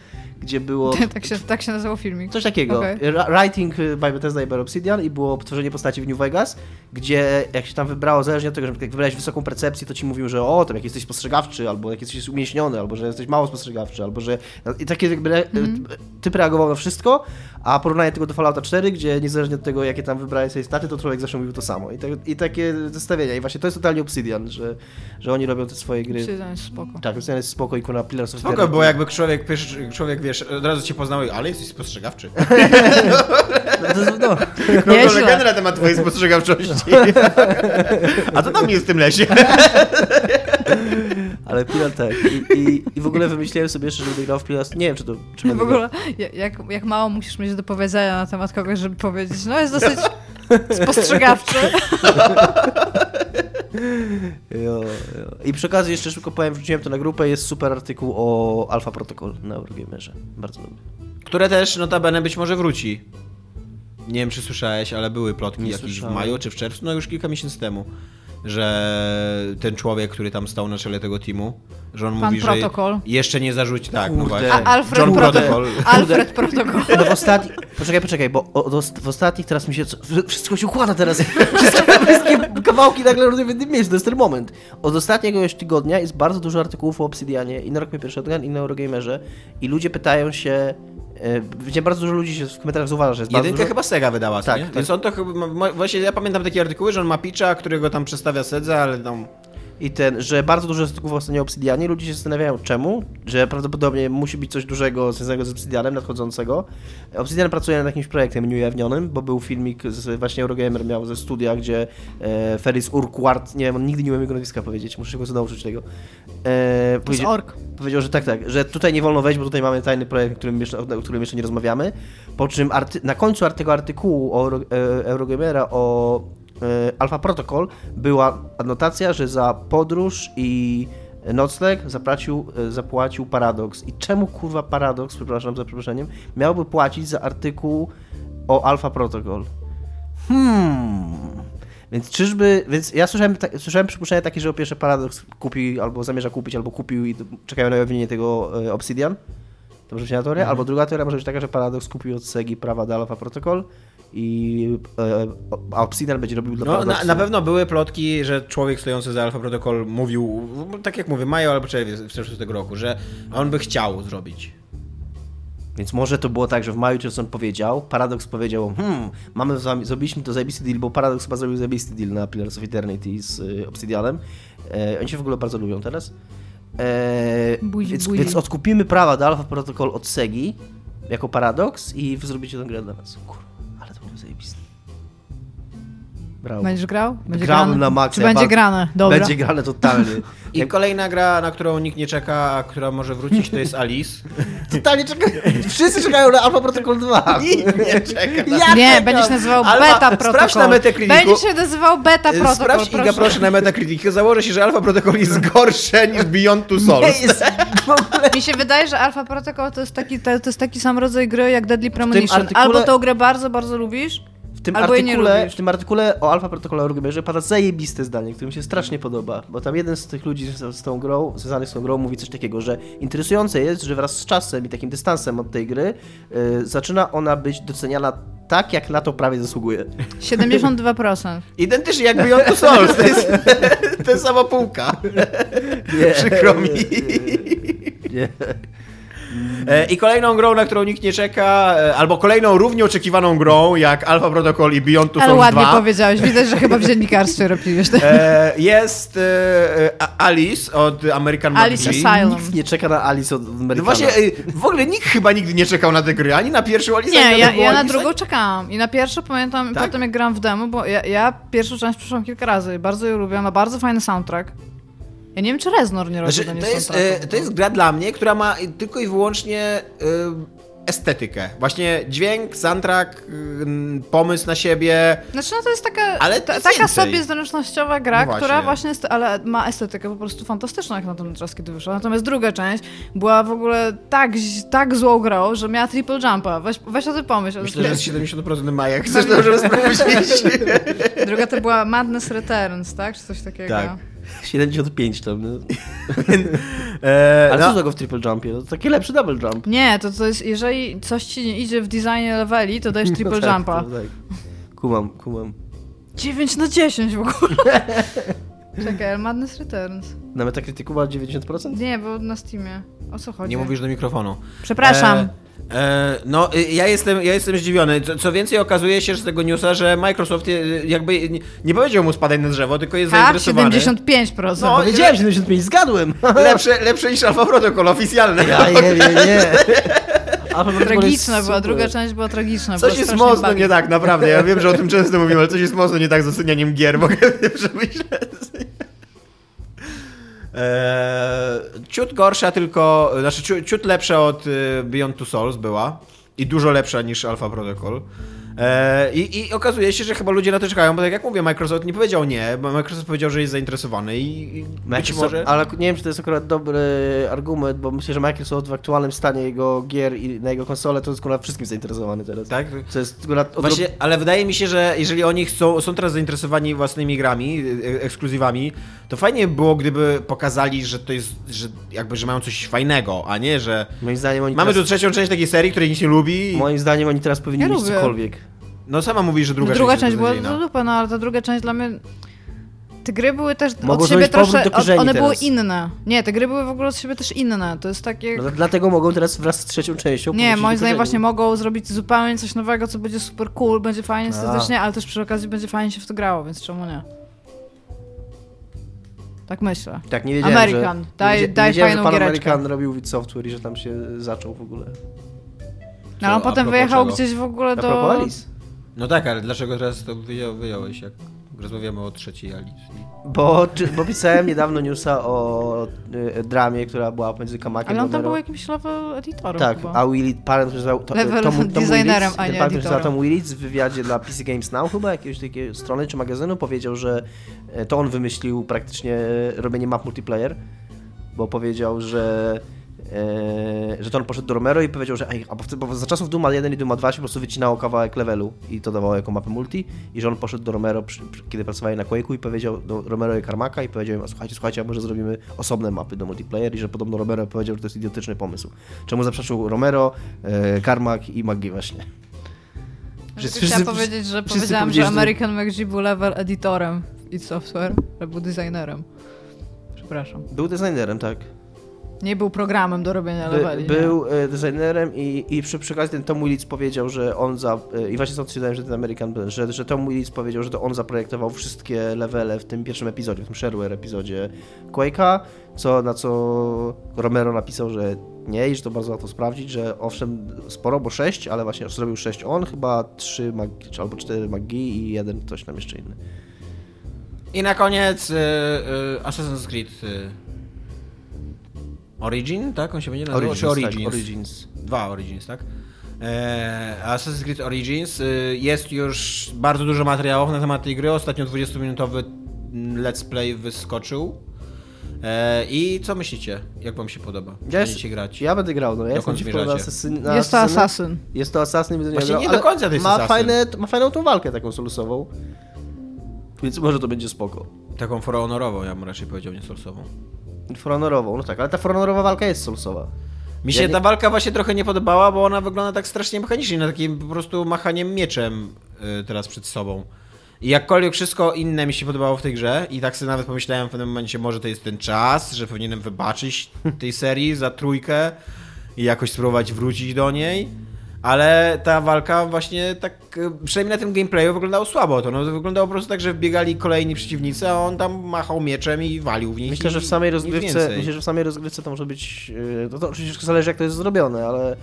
gdzie było tak, się, tak się nazywał filmik. Coś takiego. Ra- Writing by Bethesda i by Obsidian i było tworzenie postaci w New Vegas, gdzie jak się tam wybrało, zależnie od tego, że jak wybrałeś wysoką percepcję, to ci mówił, że o, tam jak jesteś spostrzegawczy, albo jak jesteś umieśniony, albo że jesteś mało spostrzegawczy, albo że... I takie jakby re- typ reagował na wszystko, a porównanie tego do Fallouta 4, gdzie niezależnie od tego, jakie tam wybrałeś sobie staty, to człowiek zawsze mówił to samo. I, te, i takie zestawienia. I właśnie to jest totalnie Obsidian, że, że oni robią te swoje gry. Obsidian jest spoko. Tak, Obsidian jest spoko i kuna Pillars of Spoko, bo jakby człowiek, pierwszy, człowiek wiesz, od razu cię poznał, i, ale jesteś spostrzegawczy. No, to jest- no. No, Nieźle. legenda na temat twojej spostrzegawczości. A to tam jest w tym lesie. Ale Pilar tak. I, i, I w ogóle wymyśliłem sobie jeszcze, że będę grał w Pilar. Nie wiem, czy to. Czy W ogóle, ja- jak, jak mało musisz mieć do powiedzenia na temat kogoś, żeby powiedzieć, no jest dosyć spostrzegawczy. Jo, jo. I przy okazji jeszcze szybko powiem, wrzuciłem to na grupę, jest super artykuł o Alpha Protocol na Eurogamerze. Bardzo dobry. Które też notabene być może wróci. Nie wiem, czy słyszałeś, ale były plotki Nie jakieś w maju czy w czerwcu, no już kilka miesięcy temu, że ten człowiek, który tam stał na czele tego teamu, że on Pan mówi, Protocol. że jeszcze nie zarzuci, tak, no Kurde. właśnie. A Alfred, John Proto- Protocol. Alfred Protocol. No w ostatnich... Poczekaj, poczekaj, bo o, w ostatnich teraz mi się... co- Wszystko się układa teraz. Wszystkie, wszystkie kawałki nagle w jednym miejscu, to jest ten moment. Od ostatniego już tygodnia jest bardzo dużo artykułów o Obsidianie i na Rock Paper Shotgun i na Eurogamerze i ludzie pytają się... E, widziałem bardzo dużo ludzi się w komentarzach zauważa, że jest Jedynkę dużo... chyba Sega wydała, Tak, nie? tak. Więc on to chyba, właśnie ja pamiętam takie artykuły, że on ma pitcha, którego tam przedstawia Sedze, ale tam... I ten, że bardzo dużo artykułów ostatnio o Obsidianie, ludzie się zastanawiają czemu, że prawdopodobnie musi być coś dużego związanego z Obsidianem nadchodzącego. Obsidian pracuje nad jakimś projektem nieujawnionym, bo był filmik, z, właśnie Eurogamer miał ze studia, gdzie e, Ferris Urquhart, nie wiem, on nigdy nie umiem jego nazwiska powiedzieć, muszę się go nauczyć tego. E, powiedział, ork. powiedział, że tak, tak, że tutaj nie wolno wejść, bo tutaj mamy tajny projekt, o którym jeszcze, o którym jeszcze nie rozmawiamy. Po czym arty- na końcu tego artykułu o Euro- e, Eurogamera o Alpha Protocol była anotacja, że za podróż i nocleg zapłacił, e, zapłacił Paradox. I czemu kurwa Paradox, przepraszam za przeproszeniem, miałby płacić za artykuł o Alpha Protocol? Hmm. Więc czyżby, więc ja słyszałem, ta, słyszałem przypuszczenie takie, że po pierwsze Paradox kupi, albo zamierza kupić, albo kupił i czekają na ujawnienie tego e, Obsidian. To może być teoria. Mhm. Albo druga teoria może być taka, że Paradox kupił od Segi prawa do Alpha Protocol i e, a Obsidian będzie robił dla No, na, na pewno były plotki, że człowiek stojący za Alpha Protocol mówił, tak jak mówię, majo albo czerwiec w czerwcu tego roku, że on by chciał zrobić. Więc może to było tak, że w maju Johnson powiedział, Paradox powiedział, hmm, mamy z wami, zrobiliśmy to zajebisty deal, bo Paradox chyba zrobił zajebisty deal na Pillars of Eternity z y, Obsidianem. E, oni się w ogóle bardzo lubią teraz. E, Buzi, więc, buzi. więc odkupimy prawa do Alpha Protocol od Segi jako Paradox i wy zrobicie tę grę dla nas. Kurwa, Brawo. Będziesz grał? Będzie Grałem grane? na maksa, Czy będzie grane? Dobra. Będzie grane totalnie. I kolejna gra, na którą nikt nie czeka, a która może wrócić, to jest Alice. Totalnie czekają. Wszyscy czekają na Alpha Protocol 2. Nikt nie czeka. Ja Nie, czekam. będzie się nazywał Alfa- Beta sprawdź Protocol. na Metacriticu. Będzie się nazywał Beta Protocol, Sprawdź Iga proszę. proszę na Metacritic. Założę się, że Alpha Protocol jest gorsze niż Beyond Two Souls. Nie jest Mi się wydaje, że Alpha Protocol to jest taki, to, to jest taki sam rodzaj gry jak Deadly Premonition. artykule- Albo tą grę bardzo, bardzo lubisz, tym, Albo nie artykule, lubisz. w tym artykule o Alpha Protocol Eurogamerze pada zajebiste zdanie, które mi się strasznie podoba, bo tam jeden z tych ludzi z, z tą grą, związanych z tą grą mówi coś takiego, że interesujące jest, że wraz z czasem i takim dystansem od tej gry y, zaczyna ona być doceniana tak, jak na to prawie zasługuje. 72%. Identycznie jak Beyond Two Souls. To jest ta sama półka. Nie, Przykro mi. Nie. E, I kolejną grą, na którą nikt nie czeka, e, albo kolejną równie oczekiwaną grą, jak Alpha Protocol i Beyond Two Ale Souls ładnie 2, powiedziałeś. Widać, że chyba w dziennikarstwie robiłeś. e, jest e, e, Alice od American Alice Mafia. Asylum. Nikt nie czeka na Alice od Americana. No właśnie, e, w ogóle nikt chyba nigdy nie czekał na tę grę, ani na pierwszą Alice, Nie, ja, ja na drugą czekałam. I na pierwszą pamiętam, Tak? potem jak grałam w demo, bo ja, ja pierwszą część przeszłam kilka razy i bardzo ją lubię. Ma bardzo fajny soundtrack. Ja nie wiem, czy Reznor nie robi Znaczy, do niej to, jest, soundtracku. e, to jest gra dla mnie, która ma tylko i wyłącznie e, estetykę. Właśnie dźwięk, soundtrack, y, pomysł na siebie. Znaczy, no to jest taka, Ale ta, taka więcej. sobie zręcznościowa gra, No która właśnie jest, ale ma estetykę po prostu fantastyczną, jak na ten czas, kiedy wyszła. Natomiast druga część była w ogóle tak, tak złą grą, że miała triple jumpa. Weź, weź o tym pomyśl. Myślę, że jest 70% Maja. Chcesz możemy sprawdzić? Druga to była Madness Returns, tak? Czy coś takiego. Tak. 75 tam. No. E, Ale no, co złego w triple jumpie? To taki lepszy double jump. Nie, to, to jest, jeżeli coś ci nie idzie w designie leveli, to dajesz triple No tak, jumpa. to tak. Kumam, kumam. 9 na 10 w ogóle. Czekaj, Madness Returns. Na Metacriticu ma 90%? Nie, bo na Steamie. O co chodzi? nie mówisz do mikrofonu. Przepraszam. E, no, y, ja jestem, ja jestem zdziwiony. Co, co więcej, okazuje się z tego newsa, że Microsoft y, jakby nie, nie powiedział mu spadaj na drzewo, tylko jest tak, zainteresowany. 75%. No, Powiedziałem 75, zgadłem! Lepsze, lepsze niż Alpha Protocol oficjalne. Ja nie, nie, nie. Tragiczna była, druga część była tragiczna. Coś była jest mocno nie tak, naprawdę. Ja wiem, że o tym często mówimy, ale coś jest mocno nie tak z ocenianiem gier, mogę przemyśleć. Eee, ciut gorsza tylko, znaczy ciut, ciut lepsza od y, Beyond Two Souls była i dużo lepsza niż Alpha Protocol. Eee, i, I okazuje się, że chyba ludzie na to czekają, bo tak jak mówię, Microsoft nie powiedział nie, bo Microsoft powiedział, że jest zainteresowany i, i być może... Ale nie wiem, czy to jest akurat dobry argument, bo myślę, że Microsoft w aktualnym stanie jego gier i na jego konsolę to jest akurat wszystkim zainteresowany teraz. Tak? To jest akurat od... Właśnie, ale wydaje mi się, że jeżeli oni chcą, są teraz zainteresowani własnymi grami, e- ekskluzywami, to fajnie by było, gdyby pokazali, że to jest, że jakby, że mają coś fajnego, a nie, że Moim zdaniem oni mamy tu teraz, trzecią część takiej serii, której nikt nie lubi. i- Moim zdaniem oni teraz powinni Ja mieć lubię. cokolwiek. No sama mówisz, że druga, druga część, część była do dupy, no ale ta druga część dla mnie... Te gry były też Mogą od siebie zrobić powrót trosze... do korzeni One były teraz. inne. Nie, te gry były w ogóle od siebie też inne. To jest takie... No, to dlatego mogą teraz wraz z trzecią częścią Nie, moim zdaniem właśnie mogą zrobić zupełnie coś nowego, co będzie super cool, będzie fajnie estetycznie, ale też przy okazji będzie fajnie się w to grało, więc czemu nie? Tak myślę. Tak, nie wiedziałem, American. że... Daj- nie wiedzia- daj nie wiedziałem, fajną że pan giereczkę. American robił id Software i że tam się zaczął w ogóle. No, ale on potem wyjechał czego? gdzieś w ogóle A do... propos Alice. No tak, ale dlaczego teraz to wyjął, wyjąłeś, jak rozmawiamy o trzeciej Alicji? Bo, bo pisałem niedawno newsa o y, dramie, która była pomiędzy Kamakiem Ale on tam był jakimś level editorem Tak, chyba. a Willy, pan, który nazywał to, Level Tom, Tom designerem, Willits, a nie pan, editorem. Tom Willits w wywiadzie dla PC Games Now chyba, jakiejś takiej strony czy magazynu, powiedział, że e, to on wymyślił praktycznie robienie map multiplayer, bo powiedział, że e, że to on poszedł do Romero i powiedział, że ej, a bo, za czasów Duma 1 i Duma 2 się po prostu wycinało kawałek levelu i to dawało jako mapę multi i że on poszedł do Romero, przy, przy, kiedy pracowali na Quake'u i powiedział do Romero i Carmaka i powiedział im, a słuchajcie, słuchajcie, a może zrobimy osobne mapy do multiplayer i że podobno Romero powiedział, że to jest idiotyczny pomysł. Czemu zaprzeczył Romero, e, Carmack i McGee właśnie. Wszyscy- Chciałam wszyscy- powiedzieć, że powiedziałam, że powiedzieli, że- American McGee był level editorem id Software, że był designerem. Przepraszam. Był designerem, tak. Nie był programem do robienia By, leveli. nie? był e, designerem i, i przy, przy okazji ten Tom Willis powiedział, że on za... E, I właśnie stąd się że ten American, że, że Tom Willis powiedział, że to on zaprojektował wszystkie levele w tym pierwszym epizodzie, w tym shareware epizodzie Quake'a, co, na co Romero napisał, że nie i że to bardzo łatwo sprawdzić, że owszem sporo, bo 6, ale właśnie zrobił 6 on, chyba 3 Mag- czy albo 4 McGee i jeden ktoś tam jeszcze inny. I na koniec y, y, Assassin's Creed y, Origin, tak? On się będzie nazywał? Czy Origins? Tak, Origins. Dwa Origins, tak? E, Assassin's Creed Origins y, jest już bardzo dużo materiałów na temat tej gry. Ostatnio 20-minutowy let's play wyskoczył. E, I co myślicie? Jak wam się podoba? Ja, jest, będziecie grać? ja będę grał, no ja jestem Dokąd dziwko na asasyn, na Jest to. Assassin. Jest to asasyn, będę Właśnie grał, nie do końca to jest ma, asasyn. fajne, ma fajną tą walkę taką solusową. Więc może to będzie spoko. Taką for honorową, ja bym raczej powiedział, nie solsową. Forhonorową, no tak, ale ta forhonorowa walka jest solusowa. Mi się Ja nie- ta walka właśnie trochę nie podobała, bo ona wygląda tak strasznie mechanicznie, na takim po prostu machaniem mieczem y, teraz przed sobą. I jakkolwiek wszystko inne mi się podobało w tej grze i tak sobie nawet pomyślałem w pewnym momencie, może to jest ten czas, że powinienem wybaczyć tej serii za trójkę i jakoś spróbować wrócić do niej. Ale ta walka właśnie tak, przynajmniej na tym gameplayu wyglądało słabo. To no, wyglądało po prostu tak, że wbiegali kolejni przeciwnicy, a on tam machał mieczem i walił w nich. Myślę, że w samej rozgrywce, myślę, że w samej rozgrywce to może być, yy, to, to oczywiście zależy jak to jest zrobione, ale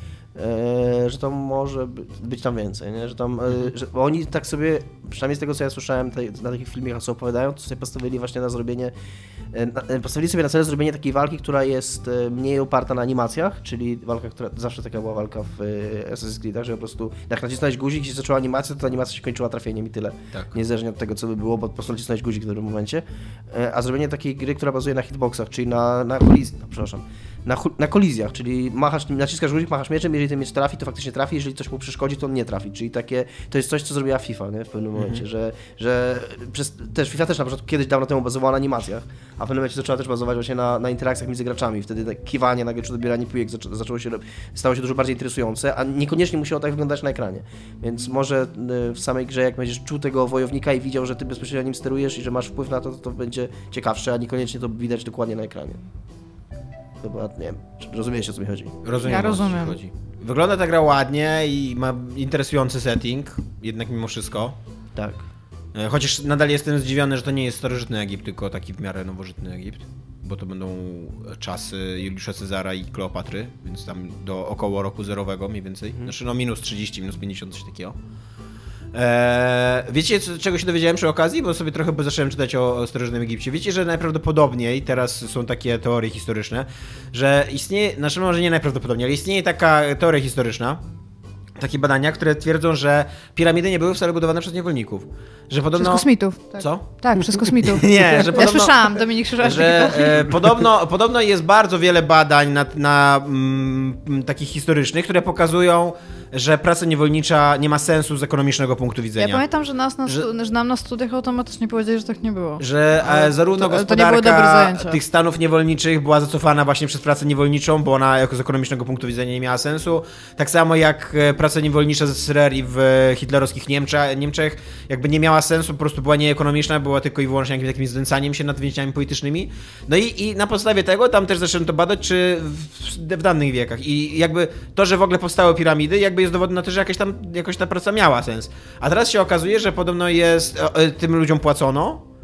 że to może by- być tam więcej, nie? Że tam, Mhm. yy, że, oni tak sobie, przynajmniej z tego co ja słyszałem na takich filmikach co opowiadają, to sobie postawili właśnie na zrobienie, na, yy, postawili sobie na cel zrobienie takiej walki, która jest mniej oparta na animacjach, czyli walka, która, zawsze taka była walka w Assassin's Creed, że po prostu jak nacisnąłeś guzik i się zaczęła animacja, to ta animacja się kończyła trafieniem i tyle. Tak. Niezależnie od tego, co by było, bo po prostu nacisnąć guzik w dobrym momencie. E, A zrobienie takiej gry, która bazuje na hitboxach, czyli na, na kolizji, no, przepraszam, na, na kolizjach, czyli machasz, naciskasz guzik, machasz mieczem, jeżeli ten miecz trafi, to faktycznie trafi, jeżeli coś mu przeszkodzi, to on nie trafi. Czyli takie, to jest coś, co zrobiła FIFA nie? w pewnym momencie, że, że przez, też FIFA też na przykład kiedyś dawno temu bazowała na animacjach, a w pewnym momencie zaczęła też bazować właśnie na, na interakcjach między graczami. Wtedy tak kiwanie nagle czy odbieranie piłek zaczą, zaczęło się, stało się dużo bardziej interesujące, a niekoniecznie musiało tak wyglądać na ekranie. Więc może y, w samej grze, jak będziesz czuł tego wojownika i widział, że ty bezpośrednio nim sterujesz i że masz wpływ na to, to, to będzie ciekawsze, a niekoniecznie to widać dokładnie na ekranie. Chyba, nie wiem, rozumiecie o co mi chodzi. Rozumiem, Ja o co rozumiem. Chodzi. Wygląda ta gra ładnie i ma interesujący setting, jednak mimo wszystko. Tak. E, Chociaż nadal jestem zdziwiony, że to nie jest starożytny Egipt, tylko taki w miarę nowożytny Egipt. Bo to będą czasy Juliusza Cezara i Kleopatry, więc tam do około roku zerowego mniej więcej. Znaczy no minus 30, minus 50, coś takiego. Eee, wiecie, czego się dowiedziałem przy okazji? Bo sobie trochę zacząłem czytać o, o starożytnym Egipcie. Wiecie, że najprawdopodobniej, teraz są takie teorie historyczne, że istnieje, znaczy może nie najprawdopodobniej, ale istnieje taka teoria historyczna, takie badania, które twierdzą, że piramidy nie były wcale budowane przez niewolników. Że podobno... Przez kosmitów. Tak. Co? Tak, przez kosmitów. Nie, że Ja podobno... słyszałam, Dominik, słyszałeś że e, podobno, podobno jest bardzo wiele badań na, na mm, takich historycznych, które pokazują, że praca niewolnicza nie ma sensu z ekonomicznego punktu widzenia. Ja pamiętam, że, nas na Że- że nam na studiach automatycznie powiedzieli, że tak nie było. Że e, zarówno to- to gospodarka zajęcia. tych stanów niewolniczych była zacofana właśnie przez pracę niewolniczą, bo ona jako z ekonomicznego punktu widzenia nie miała sensu. Tak samo jak e, praca niewolnicza z SRR i w e, hitlerowskich Niemczech, Niemczech jakby nie miała sensu, po prostu była nieekonomiczna, była tylko i wyłącznie jakimś takim znęcaniem się nad więźniami politycznymi. No i, i na podstawie tego tam też zacząłem to badać, czy w, w danych wiekach. I jakby to, że w ogóle powstały piramidy, jakby jest dowodem na to, że jakaś tam jakoś ta praca miała sens. A teraz się okazuje, że podobno jest, e, tym ludziom płacono,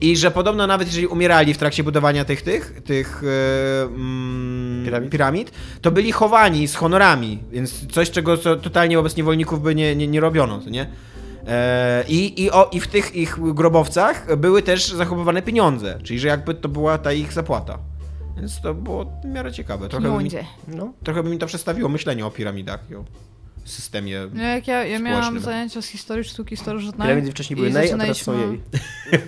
i że podobno nawet jeżeli umierali w trakcie budowania tych, tych, tych mm, Piramid? piramid, to byli chowani z honorami, więc coś, czego co totalnie wobec niewolników by nie, nie, nie robiono, nie? E, I, i, o, I w tych ich grobowcach były też zachowywane pieniądze, czyli że jakby to była ta ich zapłata. Więc to było w miarę ciekawe. Trochę by, mi, Pieniądze. No. trochę by mi to przedstawiło myślenie o piramidach i o systemie. No jak ja, ja miałam zajęcia z historii sztuki starożytnej. Piramidy wcześniej były nej, a teraz są zaczynaliśmy-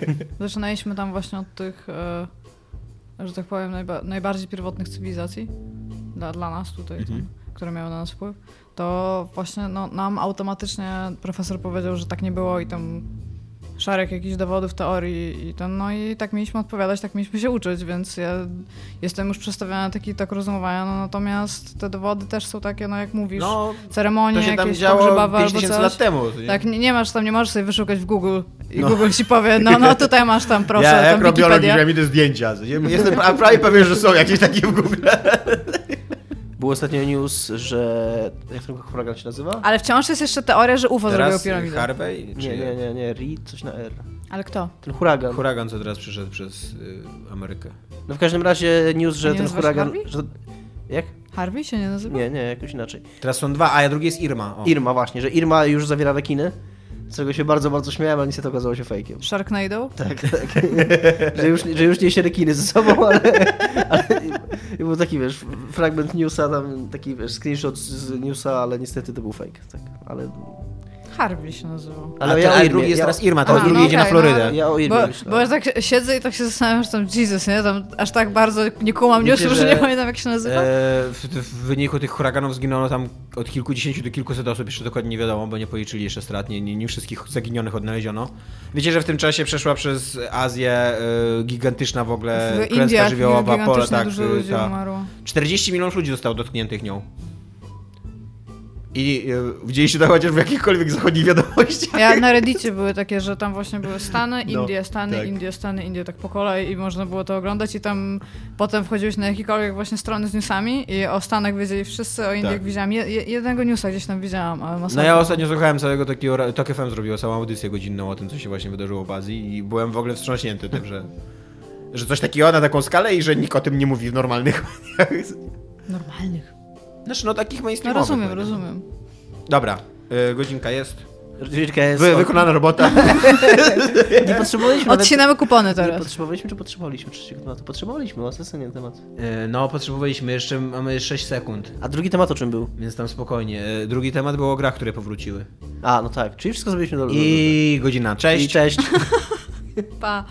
jej. Zaczynaliśmy tam właśnie od tych, e, że tak powiem, najba najbardziej pierwotnych cywilizacji. dla, dla nas tutaj, Mhm. tam, które miały na nas wpływ, to właśnie no, nam automatycznie profesor powiedział, że tak nie było i tam szereg jakichś dowodów, teorii i ten, no i tak mieliśmy odpowiadać, tak mieliśmy się uczyć, więc ja jestem już przestawiona na taki tok rozumowania, no natomiast te dowody też są takie, no jak mówisz, No, ceremonie to się tam jakieś działo pogrzebowe 5000 albo coś. lat temu. nie? Tak, nie, nie masz tam, nie możesz sobie wyszukać w Google i No. Google ci powie, no, no tutaj masz tam, proszę, ja, jak tam robiolog Wikipedia. zdjęcia. Jestem a prawie pewien, że są jakieś takie w Google. Był ostatnio news, że... Jak ten huragan się nazywa? Ale wciąż jest jeszcze teoria, że UFO zrobiło Teraz piramidę. Harvey? Czy Nie, nie, nie, nie, Reed, coś na R. Ale kto? Ten huragan. Huragan, co teraz przyszedł przez y, Amerykę. No w każdym razie news, że nie ten huragan... Harvey? Że... Jak? Harvey się nie nazywa? Nie, nie, jakoś inaczej. Teraz są dwa, a drugi jest Irma. O. Irma właśnie, że Irma już zawiera rekiny, czego się bardzo, bardzo śmiałem, ale niestety okazało się fejkiem. Sharknado? Tak, tak. że, już, że już niesie rekiny ze sobą, ale, ale i był taki, wiesz, fragment newsa, tam taki, wiesz, screenshot z newsa, ale niestety to był fake, tak, ale... Harvey się nazywał. Ale, ja o ja Irmie, drugi jest ja- teraz Irma, A, teraz drugi no jedzie na okej, no Florydę. ale- Ja o Irmie Bo, myślę. bo ja tak siedzę i tak się zastanawiam, że tam Jesus, nie? Tam aż tak bardzo nie kumam Wiecie, newsu, że że, nie pamiętam jak się nazywa. E, w, w wyniku tych huraganów zginęło tam od kilkudziesięciu do kilkuset osób, jeszcze dokładnie nie wiadomo, bo nie policzyli jeszcze strat, nie, nie, nie wszystkich zaginionych odnaleziono. Wiecie, że w tym czasie przeszła przez Azję e, gigantyczna w ogóle w klęska Indiach żywiołowa, pole, tak, dużo ludzi ta. umarło. 40 milionów ludzi zostało dotkniętych nią. I e, widzieliście to chociaż w jakichkolwiek zachodnich wiadomościach? Ja na Reddicie były takie, że tam właśnie były Stany, No, Indie, Stany, tak. Indie, Stany, Indie, tak po kolei i można było to oglądać i tam potem wchodziłeś na jakiekolwiek właśnie strony z newsami i o Stanach wiedzieli wszyscy, o Indiach Tak. widziałam, je, je- jednego newsa gdzieś tam widziałam, ale No ja ostatnio słuchałem całego takiego, ra- Tok FM zrobiło całą audycję godzinną o tym, co się właśnie wydarzyło w Azji i byłem w ogóle wstrząśnięty tym, że, że coś takiego na taką skalę i że nikt o tym nie mówi w normalnych. Normalnych. Znaczy no takich No mainstreamowych. rozumiem, mediach. rozumiem. Dobra, y, godzinka jest. Rodzinka jest... Wy, wykonana robota. Nie potrzebowaliśmy nawet... Odcinamy kupony Nie teraz. potrzebowaliśmy czy potrzebowaliśmy trzeciego tematu? Potrzebowaliśmy, ostatni temat. Y, no, potrzebowaliśmy, jeszcze mamy 6 sekund, A drugi temat o czym był? więc tam spokojnie. Y, drugi temat był o grach, które powróciły. A, no tak, czyli wszystko zrobiliśmy do... do- do- I godzina, I cześć. cześć. Pa.